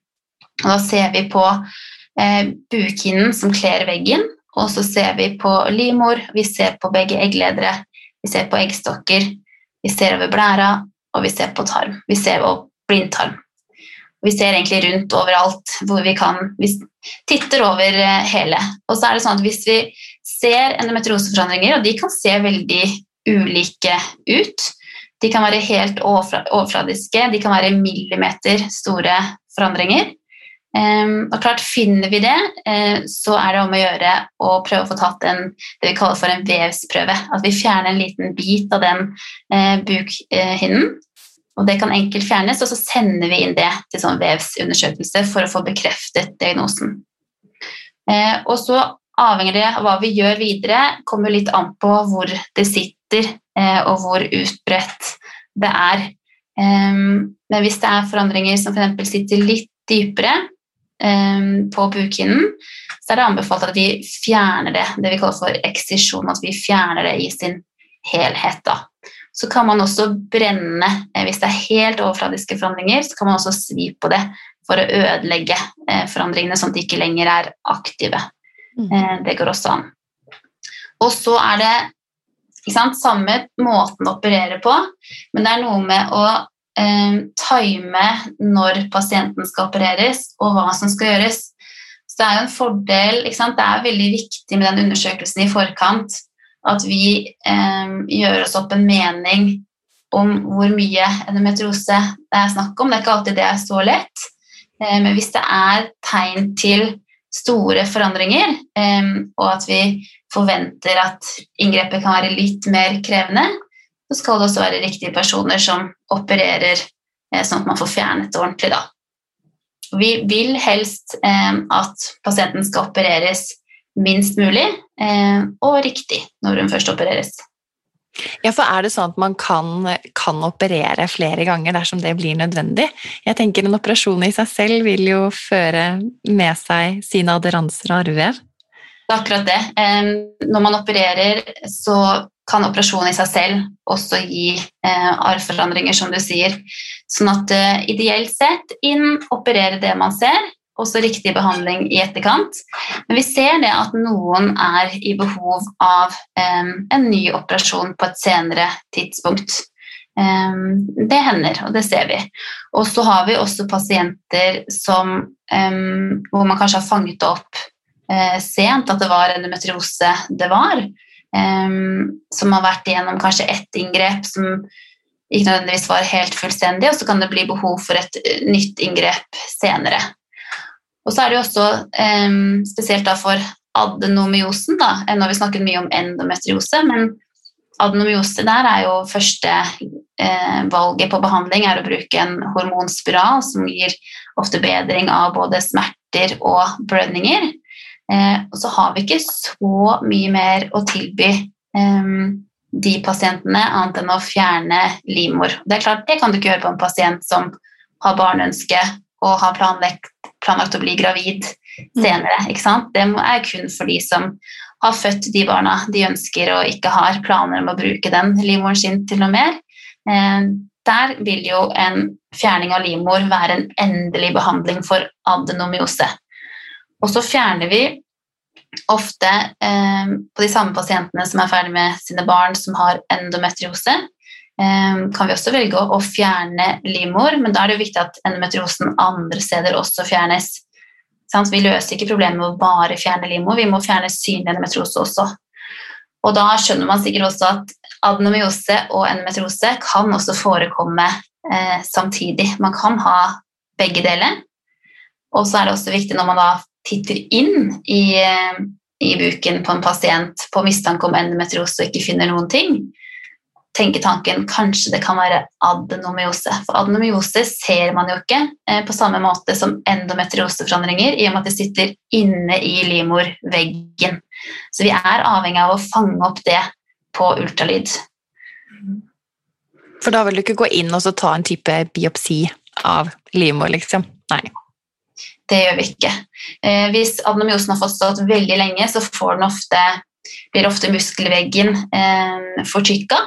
Og da ser vi på eh, bukhinnen som kler veggen, og så ser vi på livmor, vi ser på begge eggledere, vi ser på eggstokker, vi ser over blæra, og vi ser på tarm. Vi ser på blindtarm. Vi ser egentlig rundt overalt hvor vi kan. Vi titter over eh, hele. Og så er det sånn at hvis vi ser endometrioseforandringer, og de kan se veldig ulike ut De kan være helt overfladiske, de kan være millimeter store forandringer. Um, og klart Finner vi det, uh, så er det om å gjøre å prøve å få tatt en, det vi kaller for en vevsprøve. At vi fjerner en liten bit av den uh, bukhinnen. Og det kan enkelt fjernes, og så sender vi inn det til sånn vevsundersøkelse for å få bekreftet diagnosen. Eh, og så avhenger det av hva vi gjør videre, kommer litt an på hvor det sitter, eh, og hvor utbredt det er. Eh, men hvis det er forandringer som f.eks. sitter litt dypere på bukhinnen, så er det anbefalt at vi fjerner det, det vi kaller for eksisjon, at vi fjerner det i sin helhet. da. Så kan man også brenne eh, Hvis det er helt overfladiske forandringer, så kan man også svi på det for å ødelegge eh, forandringene, sånn at de ikke lenger er aktive. Mm. Eh, det går også an. Og så er det sant, samme måten å operere på, men det er noe med å eh, time når pasienten skal opereres, og hva som skal gjøres. Så det er jo en fordel Det er veldig viktig med den undersøkelsen i forkant at vi eh, gjør oss opp en mening om hvor mye endometriose det er snakk om. Det er ikke alltid det er så lett, eh, men hvis det er tegn til store forandringer, eh, og at vi forventer at inngrepet kan være litt mer krevende, så skal det også være riktige personer som opererer eh, sånn at man får fjernet det ordentlig. Da. Vi vil helst eh, at pasienten skal opereres minst mulig eh, og riktig når hun først opereres. Ja, for Er det sånn at man kan, kan, operere flere ganger dersom det blir nødvendig? Jeg tenker En operasjon i seg selv vil jo føre med seg sine aderanser og arvevev. Det er akkurat det. Når man opererer, så kan operasjonen i seg selv også gi eh, arvforandringer, som du sier. Sånn at eh, ideelt sett inn, operere det man ser, også riktig behandling i etterkant. Men vi ser det at noen er i behov av um, en ny operasjon på et senere tidspunkt. Um, det hender, og det ser vi. Og så har vi også pasienter som, um, hvor man kanskje har fanget opp uh, sent at det var endometriose det var. som har vært igjennom kanskje ett inngrep som ikke nødvendigvis var helt fullstendig, og så kan det bli behov for et nytt inngrep senere. Og så er det jo også um, spesielt da for adenomyosen, da, nå har vi snakket mye om endometriose, men adenomyose der er jo første eh, valget på behandling er å bruke en hormonspiral som gir ofte bedring av både smerter og blødninger. Eh, og så har vi ikke så mye mer å tilby eh, de pasientene annet enn å fjerne livmor. Det er klart, det kan du ikke gjøre på en pasient som har barneønske og har planlagt, planlagt å bli gravid mm. senere. Ikke sant? Det er kun for de som har født de barna de ønsker og ikke har planer om å bruke den livmoren sin til noe mer. Eh, der vil jo en fjerning av livmor være en endelig behandling for adenomyose. Og så fjerner vi ofte eh, på de samme pasientene som er ferdig med sine barn som har endometriose, kan vi også velge å fjerne livmor, men da er det viktig at endometriosen andre steder også fjernes. Vi løser ikke problemet med å bare fjerne livmor, vi må fjerne synlig endometriose også. Og da skjønner man sikkert også at adenomyose og endometriose kan også forekomme eh, samtidig. Man kan ha begge deler. Og så er det også viktig når man da titter inn i, eh, i buken på en pasient på mistanke om endometriose og ikke finner noen ting, tenke tanken kanskje det kan være adenomyose. For adenomyose ser man jo ikke eh, på samme måte som endometrioseforandringer, i og med at det sitter inne i livmorveggen. Så vi er avhengig av å fange opp det på ultralyd. For da vil du ikke gå inn og ta en type biopsi av livmor, liksom? Nei. Det gjør vi ikke. Eh, hvis adenomyosen har fått stått veldig lenge, så ofte, blir ofte muskelveggen eh, fortykka.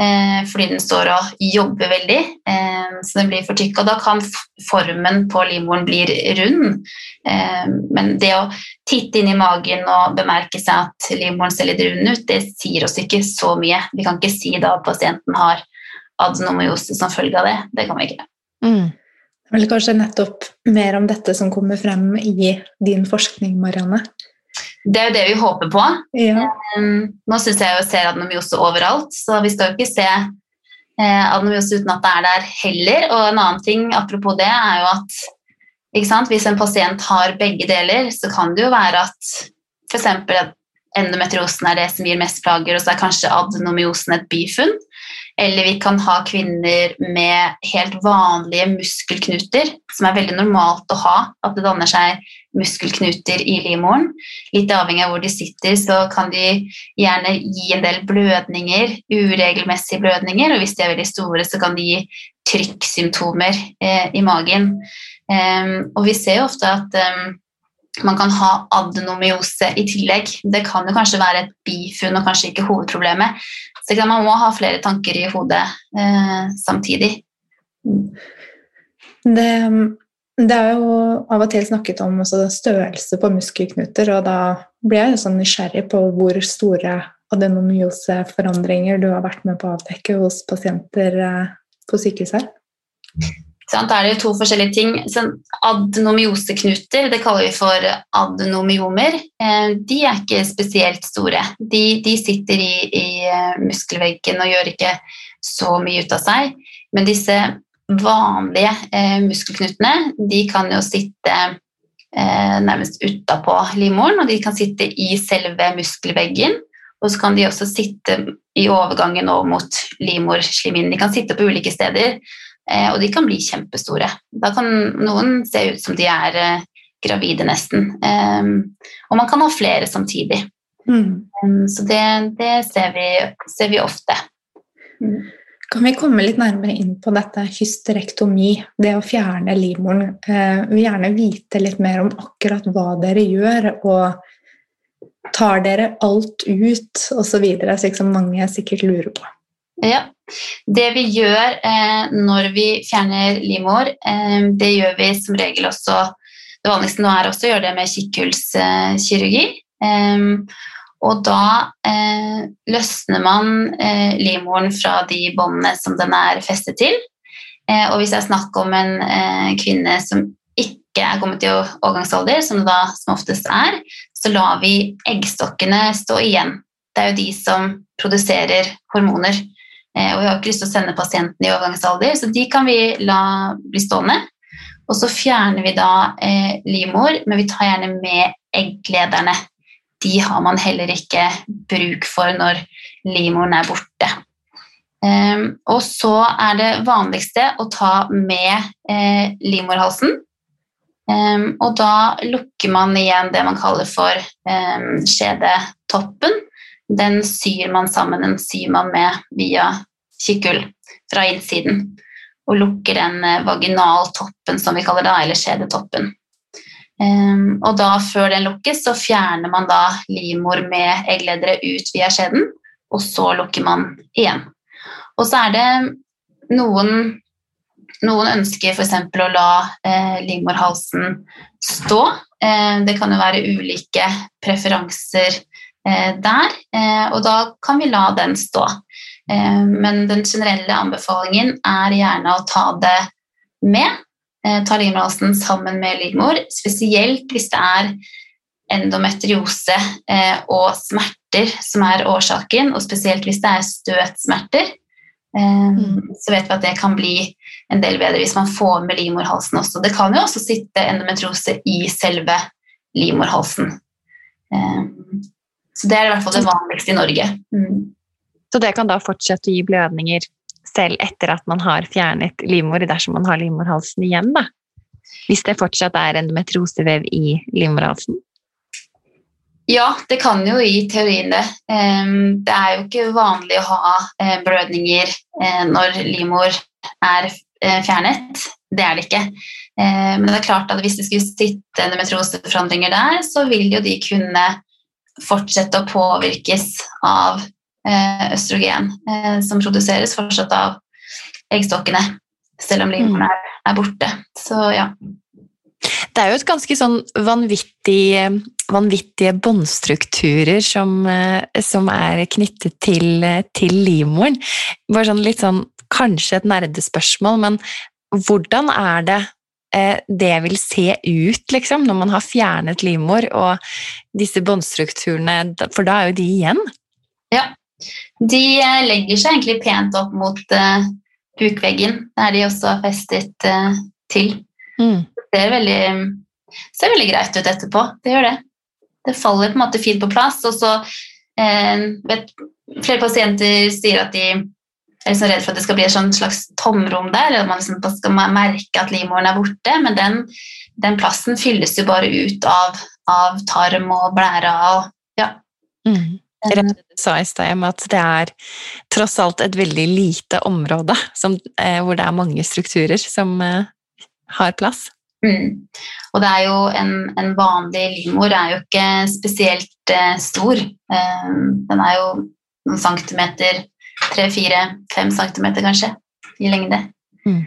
Eh, fordi den står og jobber veldig, eh, så den blir for tykk. Og da kan formen på livmoren bli rund. Eh, men det å titte inn i magen og bemerke seg at livmoren ser litt rund ut, det sier oss ikke så mye. Vi kan ikke si da at pasienten har adenomyose som følge av det. Det kan vi ikke. Mm. Det er vel kanskje nettopp mer om dette som kommer frem i din forskning, Marianne? Det er jo det vi håper på. Ja. nå syns jeg jo ser adenomyose overalt, så vi skal jo ikke se eh, adenomyose uten at det er der heller. Og en annen ting apropos det, er jo at hvis en pasient har begge deler, så kan det jo være at f.eks. endometriosen er det som gir mest plager, og så er kanskje adenomyosen et bifunn. Eller vi kan ha kvinner med helt vanlige muskelknuter, som er veldig normalt å ha. At det danner seg muskelknuter i livmoren. Litt avhengig av hvor de sitter, så kan de gjerne gi en del blødninger, uregelmessige blødninger. Og hvis de er veldig store, så kan de gi trykksymptomer eh, i magen. Um, og vi ser jo ofte at um, man kan ha adenomyose i tillegg. Det kan jo kanskje være et bifunn og kanskje ikke hovedproblemet. Så man må ha flere tanker i hodet eh, samtidig. Det, det, er jo av og til snakket om størrelse på muskelknuter, og da blir jeg sånn nysgjerrig på hvor store adenomyoseforandringer du har vært med på å avdekke hos pasienter eh, på sykehuset. Da er det to forskjellige ting. Sånn adenomyoseknuter det kaller vi for adenomyomer. Eh, de er ikke spesielt store. De, de sitter i, i, eh, muskelveggen og gjør ikke så mye ut av seg. Men disse vanlige eh, muskelknutene de kan jo sitte eh, nærmest utapå livmoren, og de kan sitte i selve muskelveggen. Og så kan de også sitte i overgangen over mot livmorslimhinnen. De kan sitte på ulike steder. Eh, og de kan bli kjempestore. Da kan noen se ut som de er eh, gravide, nesten. Eh, og man kan ha flere samtidig. Mm. Så det, det ser, vi, ser, vi, ofte. Mm. Kan vi komme litt nærmere inn på dette hysterektomi, det å fjerne livmoren? Vi vil gjerne vite litt mer om akkurat hva dere gjør, og tar dere alt ut osv., slik som mange sikkert lurer på. Ja. Det vi gjør eh, når vi fjerner livmor, eh, det gjør vi som regel også Det vanligste nå er også å gjøre det med kikkhullskirurgi. Eh, og da eh, løsner man eh, livmoren fra de båndene som den er festet til. Eh, og hvis det er snakk om en kvinne som ikke er kommet i overgangsalder, som det da som oftest er, så lar vi eggstokkene stå igjen. Det er jo de som produserer hormoner. Eh, og vi har ikke lyst til å sende pasienten i overgangsalder, så de kan vi la bli stående. Og så fjerner vi da eh, livmor, men vi tar gjerne med egglederne. De har man heller ikke bruk for når livmoren er borte. Um, og så er det vanligste å ta med eh, livmorhalsen. Um, og da lukker man igjen det man kaller for um, skjedetoppen den syr man sammen, den syr man med via kikkull fra innsiden. Og lukker den eh, vaginaltoppen, som vi kaller det, eller skjedetoppen. Um, og da, før den lukkes, så fjerner man da livmor med eggledere ut via skjeden, og så lukker man igjen. Og så er det noen noen ønsker f.eks. å la eh, livmorhalsen stå. Eh, det kan jo være ulike preferanser Eh, der, eh, og da kan vi la den stå. Eh, men den generelle anbefalingen er gjerne å ta det med. Ta livmorhalsen sammen med livmor, spesielt hvis det er endometriose og smerter som er årsaken, og spesielt hvis det er støtsmerter. Mm. Så vet vi at det kan bli en del bedre hvis man får med livmorhalsen også. Det kan jo også sitte endometriose i selve livmorhalsen. Så det er i hvert fall det vanligste i Norge. Mm. Så det kan da fortsette å gi blødninger selv etter at man har fjernet livmor, dersom man har livmorhalsen igjen, da? Hvis det fortsatt er endometriosevev i livmorhalsen? Ja, det kan jo i teorien det. Det er jo ikke vanlig å ha eh, blødninger eh, når livmor er eh, fjernet. Det er det ikke. Men det er klart at hvis det skulle sitte endometrioseforandringer der, så vil jo de kunne fortsette å påvirkes av østrogen eh, som produseres fortsatt av eggstokkene, selv om livmoren mm. er, borte. Så ja. Det er jo et ganske sånn vanvittig, vanvittige båndstrukturer som, eh, som, er knyttet til, til livmoren. Bare sånn litt sånn kanskje et nerdespørsmål, men hvordan er det Eh, det vil se ut, liksom, når man har fjernet livmor og disse båndstrukturene, for da er jo de igjen. Ja. De eh, legger seg egentlig pent opp mot uh, bukveggen, der de også har festet uh, til. Mm. Det ser veldig, ser veldig, greit ut etterpå. Det gjør det. Det faller på en måte fint på plass. Og så uh, vet flere pasienter sier at de er liksom redd for at det skal bli et sånn slags tomrom der, eller at man liksom skal merke at livmoren er borte, men den, den, plassen fylles jo bare ut av, av tarm og blæra og ja. Mm. Du sa i stad om at det er tross alt et veldig lite område som, eh, hvor det er mange strukturer som eh, har plass. Mm. Og det er jo en, en, vanlig livmor er jo ikke spesielt eh, stor. Eh, den er jo noen centimeter tre-fire-fem centimeter kanskje i lengde. Mm.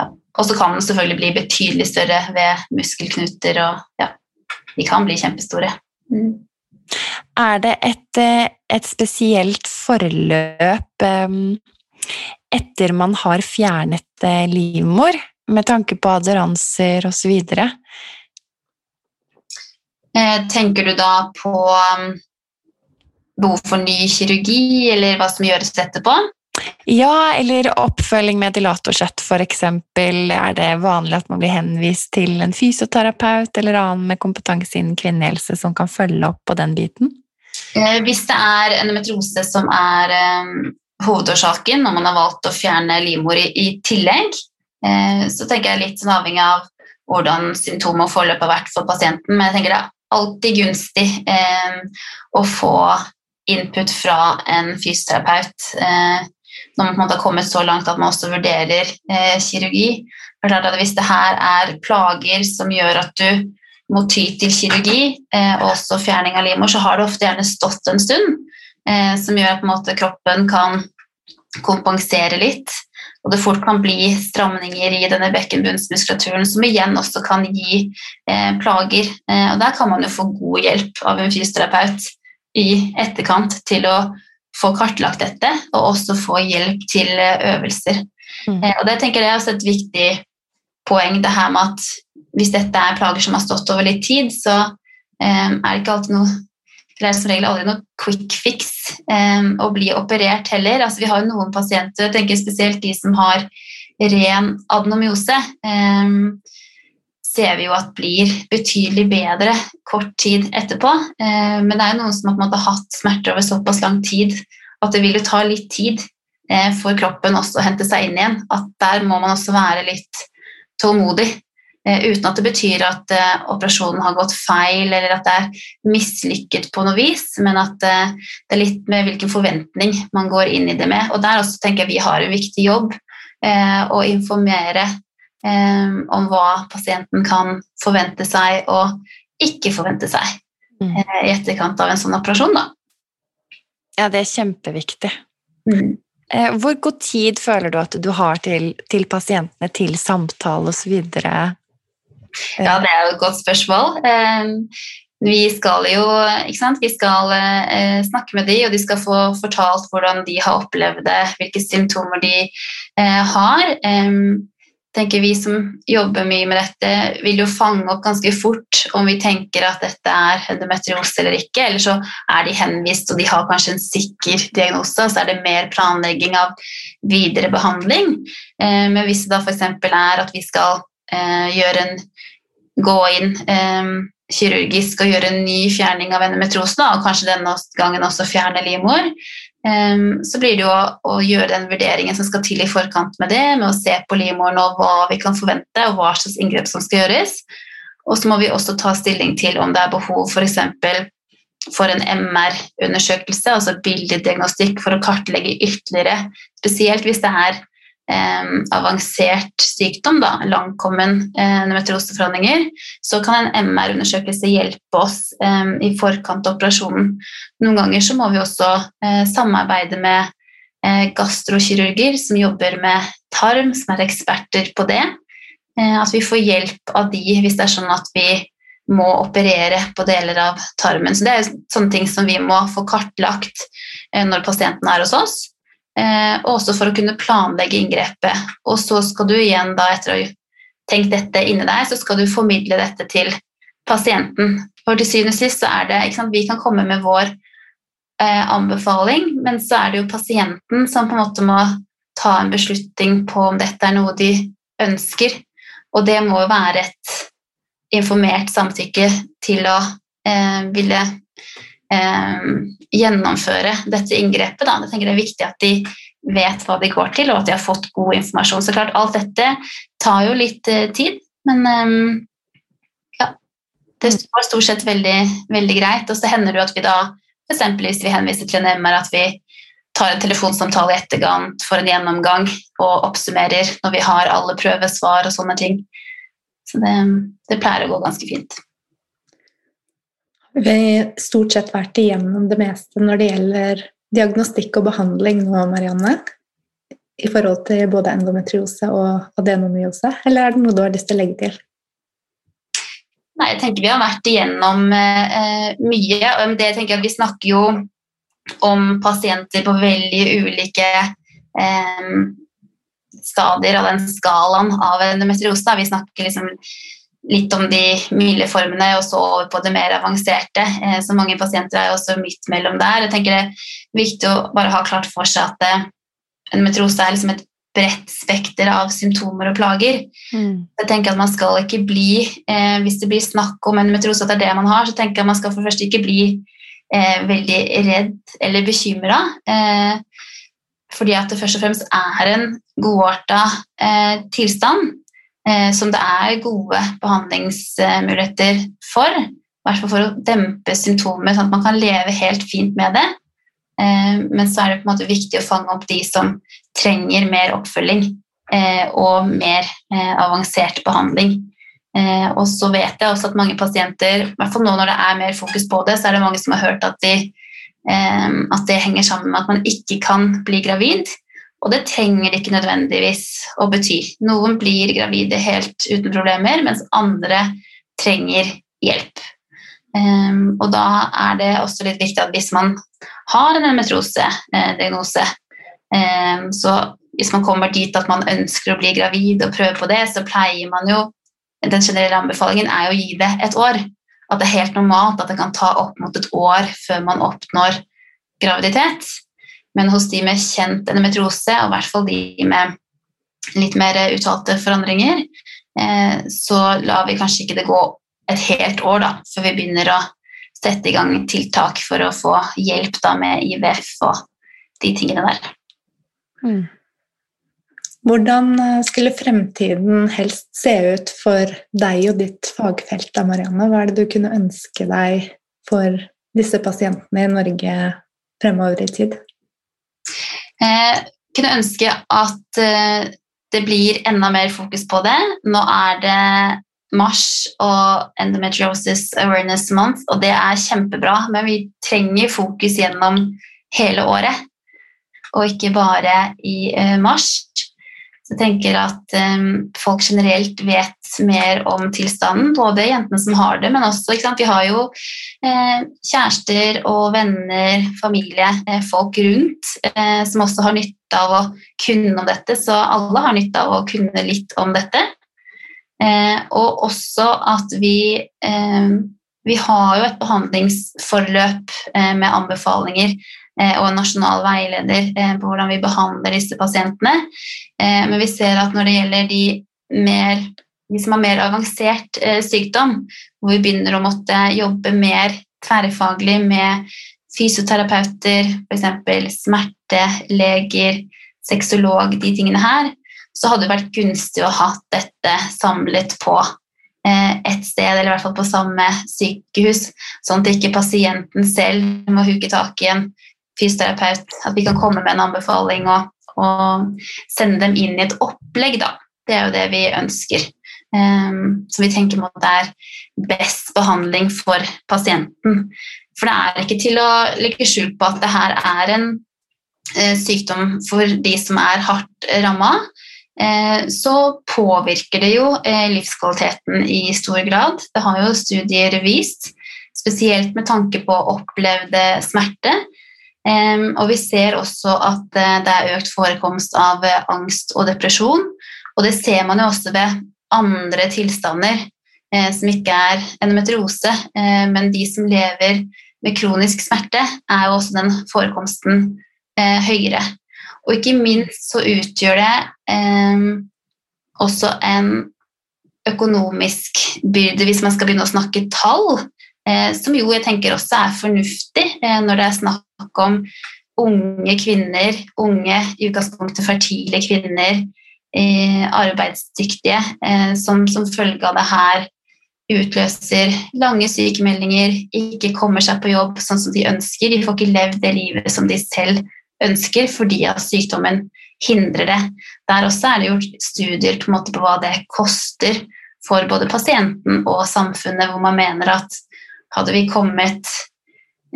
Ja. Og så kan den selvfølgelig bli betydelig større ved muskelknuter, og ja, de kan bli kjempestore. Mm. Er det et, eh, et spesielt forløp um, etter man har fjernet eh, livmor, med tanke på aderanser osv.? Eh, tenker du da på behov for ny kirurgi, eller hva som gjøres etterpå? Ja, eller oppfølging med dilatorsett f.eks. Er det vanlig at man blir henvist til en fysioterapeut eller annen med kompetanse innen kvinnehelse som kan følge opp på den biten? Eh, hvis det er endometriose som er um, hovedårsaken, og man har valgt å fjerne livmor i, tillegg, uh, så tenker jeg litt sånn avhengig av hvordan symptomer og forløp har vært for pasienten, men jeg tenker det er alltid gunstig å få input fra en fysioterapeut eh, når man på en måte har kommet så langt at man også vurderer eh, kirurgi. hvis det her er plager som gjør at du må ty til kirurgi, eh, og også fjerning av livmor, så har det ofte gjerne stått en stund, eh, som gjør at måte, kroppen kan kompensere litt. Og det fort kan bli stramninger i denne bekkenbunnsmuskulaturen, som igjen også kan gi eh, plager. Eh, og der kan man jo få god hjelp av en fysioterapeut i etterkant til å få kartlagt dette, og også få hjelp til eh, øvelser. Mm. Eh, og det tenker jeg er også et viktig poeng, det her med at hvis dette er plager som har stått over litt tid, så um, er det ikke alltid noe det er som regel aldri noe quick fix um, å bli operert heller. Altså, vi har jo noen pasienter, jeg tenker spesielt de som har ren adenomyose. Um, ser vi jo at blir betydelig bedre kort tid etterpå. Eh, men det er jo noen som har hatt smerter over såpass lang tid at det vil jo ta litt tid eh, for kroppen også å hente seg inn igjen. At der må man også være litt tålmodig. Eh, uten at det betyr at operasjonen har gått feil eller at det er mislykket på noe vis, men at det er litt med hvilken forventning man går inn i det med. Og der også tenker jeg vi har en viktig jobb å informere um, om hva pasienten kan forvente seg og ikke forvente seg mm. uh, i etterkant av en sånn operasjon. Da. Ja, det er kjempeviktig. Mm. Uh, hvor god tid føler du at du har til, til pasientene, til samtale osv.? Ja, det er jo et godt spørsmål. Um, vi skal jo vi skal eh, snakke med dem, og de skal få fortalt hvordan de har opplevd det, hvilke symptomer de eh, har. Um, tenker Vi som jobber mye med dette, vil jo fange opp ganske fort om vi tenker at dette er endometriose eller ikke. Eller så er de henvist og de har kanskje en sikker diagnose, så er det mer planlegging av videre behandling. Eh, men hvis det da f.eks. er at vi skal eh, gjøre en, gå inn eh, kirurgisk og gjøre en ny fjerning av endometrose, og kanskje denne gangen også fjerne livmor, så blir det jo å, gjøre den vurderingen som skal til i forkant med det, med å se på livmoren og hva vi kan forvente, og hva slags inngrep som skal gjøres. Og så må vi også ta stilling til om det er behov f.eks. For, for en MR-undersøkelse, altså bildediagnostikk, for å kartlegge ytterligere, spesielt hvis det er avansert sykdom, da, langkommen eh, så kan en MR-undersøkelse hjelpe oss eh, i forkant av operasjonen. Noen ganger så må vi også eh, samarbeide med eh, gastrokirurger som jobber med tarm, som er eksperter på det. Eh, at vi får hjelp av de hvis det er sånn at vi må operere på deler av tarmen. Så Det er sånne ting som vi må få kartlagt eh, når pasienten er hos oss. Eh, og også for å kunne planlegge inngrepet. Og så skal du igjen, da, etter å ha tenkt dette inni deg, så skal du formidle dette til pasienten. For til syvende og sist så er det sant, Vi kan komme med vår eh, anbefaling, men så er det jo pasienten som på en måte må ta en beslutning på om dette er noe de ønsker. Og det må være et informert samtykke til å eh, ville eh, gjennomføre dette inngrepet. Da. Jeg tenker Det er viktig at de vet hva de går til, og at de har fått god informasjon. Så klart, alt dette tar jo litt eh, tid, men eh, ja. Det var stort sett veldig, veldig greit. Og så hender det jo at vi da, f.eks. hvis vi henviser til en MR, at vi tar en telefonsamtale i etterkant for en gjennomgang og oppsummerer når vi har alle prøvesvar og sånne ting. Så det, det pleier å gå ganske fint. Vi stort sett vært igjennom det meste når det gjelder diagnostikk og behandling nå, Marianne? I forhold til både endometriose og adenomyose, eller er det noe du har lyst til å legge til? Nei, jeg tenker Vi har vært igjennom eh, mye. og det tenker jeg Vi snakker jo om pasienter på veldig ulike eh, stadier av den skalaen av endometriose. Vi snakker liksom litt om de milde formene og så over på det mer avanserte. Eh, så mange pasienter er også midt mellom der. Jeg tenker Det er viktig å bare ha klart for seg at en metrose er liksom et bredt spekter av symptomer og plager. Mm. Jeg tenker at man skal ikke bli, eh, Hvis det blir snakk om en metrose, at det er det man har, så tenker jeg at man skal for først ikke bli eh, veldig redd eller bekymra. Eh, fordi at det først og fremst er en godarta eh, tilstand eh, som det er gode behandlingsmuligheter for. I hvert fall for å dempe symptomer, sånn at man kan leve helt fint med det. Eh, men så er det på en måte viktig å fange opp de som trenger mer oppfølging eh, og mer eh, avansert behandling. Eh, og så vet jeg også at mange pasienter, i hvert fall nå når det er mer fokus på det, så er det mange som har hørt at, de, eh, at det henger sammen med at man ikke kan bli gravid. Og det trenger ikke nødvendigvis å bety. Noen blir gravide helt uten problemer, mens andre trenger hjelp. Um, og da er det også litt viktig at hvis man har en endometriose-diagnose, um, så hvis man kommer dit at man ønsker å bli gravid og prøve på det, så pleier man jo Den generelle anbefalingen er å gi det et år. At det er helt normalt at det kan ta opp mot et år før man oppnår graviditet. Men hos de med kjent endometriose, og i hvert fall de med litt mer uttalte forandringer, eh, så lar vi kanskje ikke det gå et helt år da, før vi begynner å sette i gang tiltak for å få hjelp da, med IVF og de tingene der. Mm. Hvordan eh, skulle fremtiden helst se ut for deg og ditt fagfelt, da, Marianne? Hva er det du kunne ønske deg for disse pasientene i Norge fremover i tid? Eh, kunne ønske at eh, det blir enda mer fokus på det. Nå er det mars og Endometriosis Awareness Month, og det er kjempebra, men vi trenger fokus gjennom hele året, og ikke bare i eh, mars. Jeg tenker at um, folk generelt vet mer om tilstanden, både jentene som har det, men også Vi har jo eh, kjærester og venner, familie, eh, folk rundt eh, som også har nytte av å kunne om dette, så alle har nytte av å kunne litt om dette. Eh, og også at vi eh, vi har jo et behandlingsforløp eh, med anbefalinger og en nasjonal veileder eh, på hvordan vi behandler disse pasientene. Eh, men vi ser at når det gjelder de, mer, de som har mer avansert sykdom, hvor vi begynner å måtte jobbe mer tverrfaglig med fysioterapeuter, f.eks. smerteleger, sexolog, de tingene her, så hadde det vært gunstig å ha dette samlet på et sted, eller i hvert fall på samme sykehus, sånn at ikke pasienten selv må huke tak i en fysioterapeut, at vi kan komme med en anbefaling og, og sende dem inn i et opplegg. Da. Det er jo det vi ønsker. Um, så vi tenker at det er best behandling for pasienten. For det er ikke til å legge skjul på at det her er en uh, sykdom for de som er hardt ramma. Uh, så påvirker det jo uh, livskvaliteten i stor grad. Det har jo studier vist, spesielt med tanke på opplevde smerte. Og vi ser også at uh, det er økt forekomst av uh, angst og depresjon. Og det ser man jo også ved andre tilstander uh, som ikke er endometriose, men de som lever med kronisk smerte, er jo også den forekomsten høyere. Og ikke minst så utgjør det også en økonomisk byrde, hvis man skal begynne å snakke tall, som jo jeg tenker også er fornuftig når det er snakk om unge kvinner, unge i utgangspunktet fertile kvinner, eh, arbeidsdyktige, eh, som som følge av det her utløser lange sykemeldinger, ikke kommer seg på jobb sånn som de ønsker. De får ikke levd det livet som de selv ønsker fordi at sykdommen hindrer det. Der også er det gjort studier på, på hva det koster for både pasienten og samfunnet, hvor man mener at hadde vi kommet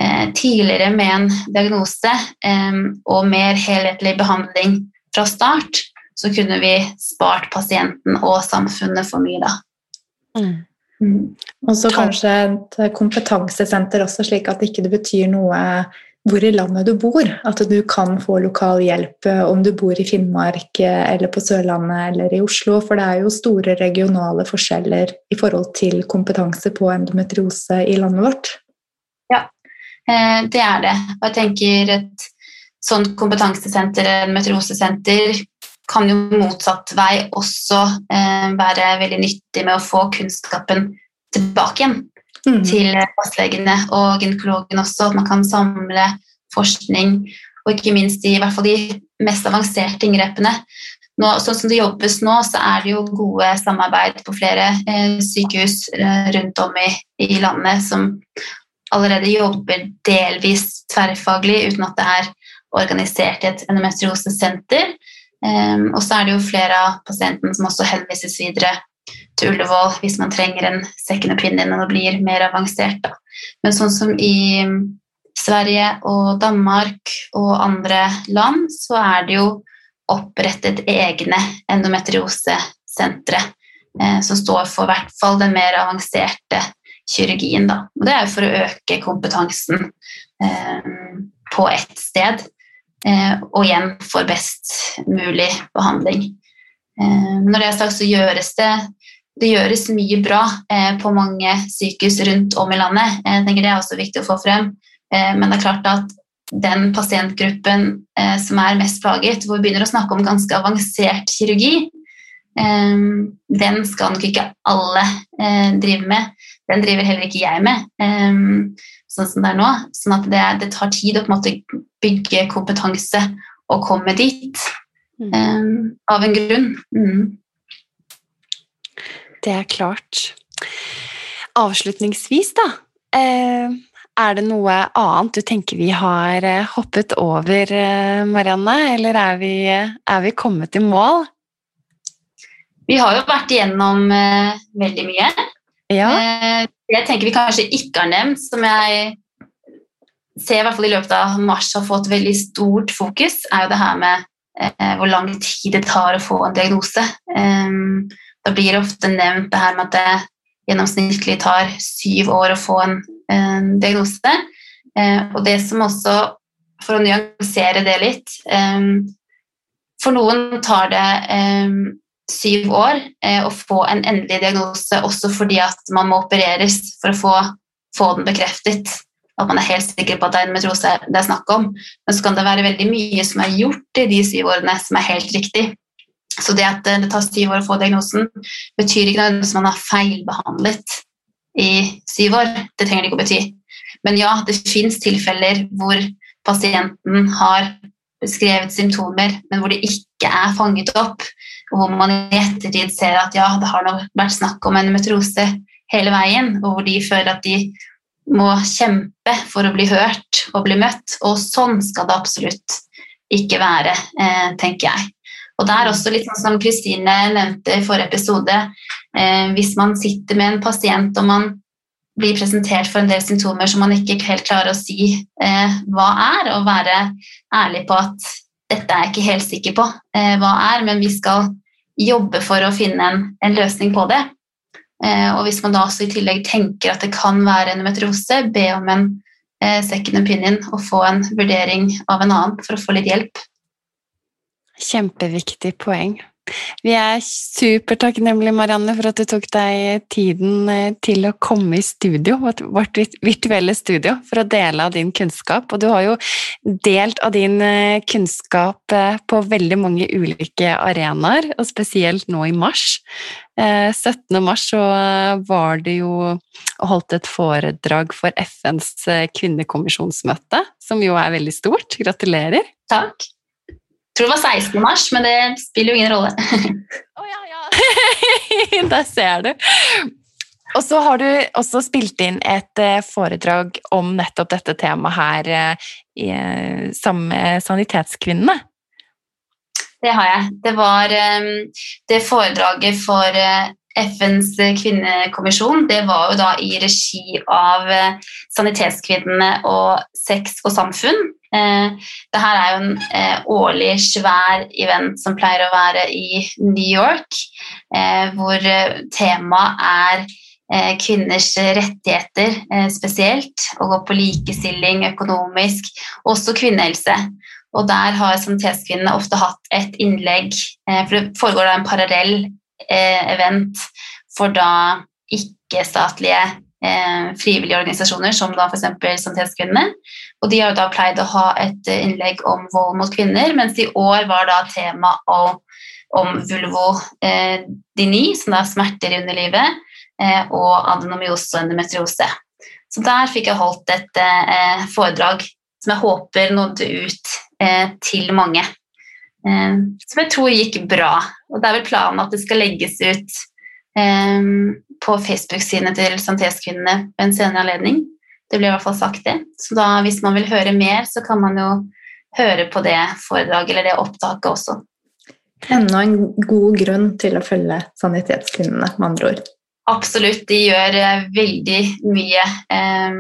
eh, tidligere med en diagnose eh, og mer helhetlig behandling fra start, så kunne vi spart pasienten og samfunnet for mye da. Mm. Mm. Og så kanskje et kompetansesenter også, slik at det ikke betyr noe hvor i landet du bor. At du kan få lokal hjelp eh, om du bor i Finnmark eh, eller på Sørlandet eller i Oslo. For det er jo store regionale forskjeller i forhold til kompetanse på endometriose i landet vårt. Ja, eh, det er det. Og jeg tenker et sånt kompetansesenter, endometriosesenter, kan jo motsatt vei også være veldig nyttig med å få kunnskapen tilbake igjen mm. til fastlegene og gynekologen også. At man kan samle forskning, og ikke minst i, i hvert fall de mest avanserte inngrepene. Nå, sånn som det jobbes nå, så er det jo gode samarbeid på flere eh, sykehus eh, rundt om i, i, landet som allerede jobber delvis tverrfaglig uten at det er organisert i et endometriosesenter. Um, og så er det jo flere av pasientene som også henvises videre til Ullevål hvis man trenger en second opinion og blir mer avansert. Da. Men sånn som i Sverige og Danmark og andre land, så er det jo opprettet egne endometriosesentre eh, som står for hvert fall den mer avanserte kirurgien. Da. Og det er jo for å øke kompetansen eh, på ett sted, eh, og igjen for best mulig behandling. Eh, når det er sagt, så gjøres det det gjøres mye bra eh, på mange sykehus rundt om i landet. Jeg tenker Det er også viktig å få frem. Eh, men det er klart at den pasientgruppen eh, som er mest plaget, hvor vi begynner å snakke om ganske avansert kirurgi, den skal nok ikke alle eh, drive med. Den driver heller ikke jeg med, sånn som det er nå. Sånn at det, det, tar tid å på en måte bygge kompetanse og komme dit. Mm. av en grunn. Mm. Det er klart. Avslutningsvis, da. Eh, er det noe annet du tenker vi har eh, hoppet over, eh, Marianne, eller er vi, er vi kommet i mål? Vi har jo vært igjennom veldig mye. Ja. Jeg tenker vi kanskje ikke har nevnt, som jeg ser i hvert fall i løpet av mars har fått veldig stort fokus, er jo det her med hvor lang tid det tar å få en diagnose. Um, da blir det ofte nevnt det her med at det gjennomsnittlig tar syv år å få en, en diagnose. Eh, og det som også, for å nyansere det litt eh, For noen tar det eh, syv år eh, å få en endelig diagnose også fordi at man må opereres for å få, få den bekreftet. At man er helt sikker på at det er en endometriose det er snakk om. Men så kan det være veldig mye som er gjort i de syv årene som er helt riktig. Så det at det tar syv år å få diagnosen, betyr ikke nødvendigvis at man har feilbehandlet i syv år. Det trenger det ikke å bety. Men ja, det fins tilfeller hvor pasienten har beskrevet symptomer, men hvor det ikke er fanget opp, og hvor man i ettertid ser at ja, det har vært snakk om en metrose hele veien, og hvor de føler at de må kjempe for å bli hørt og bli møtt. Og sånn skal det absolutt ikke være, eh, tenker jeg. Og det er også litt sånn som Kristine nevnte i forrige episode, eh, hvis man sitter med en pasient og man blir presentert for en del symptomer som man ikke helt klarer å si eh, hva er, og være ærlig på at dette er jeg ikke helt sikker på eh, hva er, men vi skal jobbe for å finne en, en løsning på det. Og hvis man da også i tillegg tenker at det kan være endometriose, be om en second opinion og få en vurdering av en annen for å få litt hjelp. Kjempeviktig poeng. Vi er supertakknemlige, Marianne, for at du tok deg tiden eh, til å komme i studio, vårt virtuelle studio, for å dele av din kunnskap. Og du har jo delt av din eh, kunnskap eh, på veldig mange ulike arenaer, og spesielt nå i mars. 17. mars så var det jo og holdt et foredrag for FNs kvinnekommisjonsmøte, som jo er veldig stort. Gratulerer. Takk tror det var 16. mars, men det spiller jo ingen rolle. [LAUGHS] oh, ja, ja. [LAUGHS] Der ser du. Og så har du også spilt inn et eh, foredrag om nettopp dette temaet her i, sammen med Sanitetskvinnene. Det har jeg. Det var det foredraget for FNs kvinnekommisjon. Det var jo da i regi av uh, Sanitetskvinnene og Sex og Samfunn. Eh, det her er jo en eh, årlig svær event som pleier å være i New York, eh, hvor temaet er kvinners rettigheter spesielt, å gå på likestilling økonomisk, også kvinnehelse. Og der har sanitetskvinnene ofte hatt et innlegg, for det foregår da en parallell event for da ikke-statlige eh, frivillige organisasjoner, som da f.eks. Sanitetskvinnene. Og de har da pleid å ha et eh, innlegg om vold mot kvinner, mens i år var da tema om, om vulvodyni, eh, som da er smerter i underlivet, eh, og adenomyose og endometriose. Så der fikk jeg holdt et eh, foredrag som jeg håper nådde ut eh, til mange. Som jeg tror gikk bra. Og det er vel planen at det skal legges ut på Facebook-sidene til Sanitetskvinnene ved en senere anledning. Det blir i hvert fall sagt det. Så da, hvis man vil høre mer, så kan man jo høre på det foredraget eller det opptaket også. Enda en god grunn til å følge Sanitetskvinnene, med andre ord. Absolutt. De gjør eh, veldig mye eh,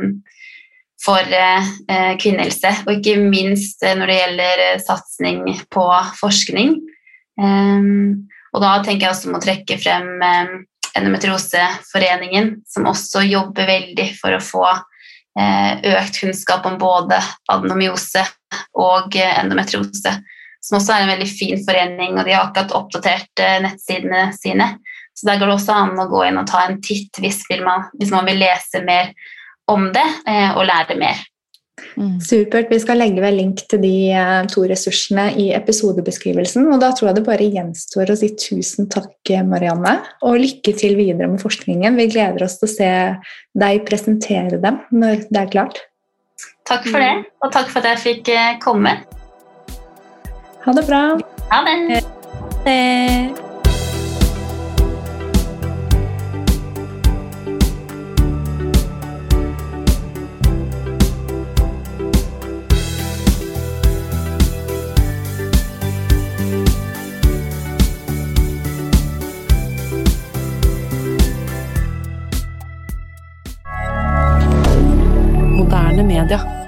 for eh, kvinnehelse, og ikke minst eh, når det gjelder eh, satsing på forskning. Eh, og da tenker jeg også om å trekke frem Endometrioseforeningen, som også jobber veldig for å få økt kunnskap om både adenomyose og endometriose. Som også er en veldig fin forening, og de har akkurat oppdatert nettsidene sine. Så der går det også an å gå inn og ta en titt hvis man, hvis man vil lese mer om det og lære mer. Mm. Supert. Vi skal legge ved link til de eh, to ressursene i episodebeskrivelsen. Og da tror jeg det bare gjenstår å si tusen takk, Marianne, og lykke til videre med forskningen. Vi gleder oss til å se deg presentere dem når det er klart. Takk for det, og takk for at jeg fikk eh, komme. Ha det bra. Ha det. Ha det. Canada.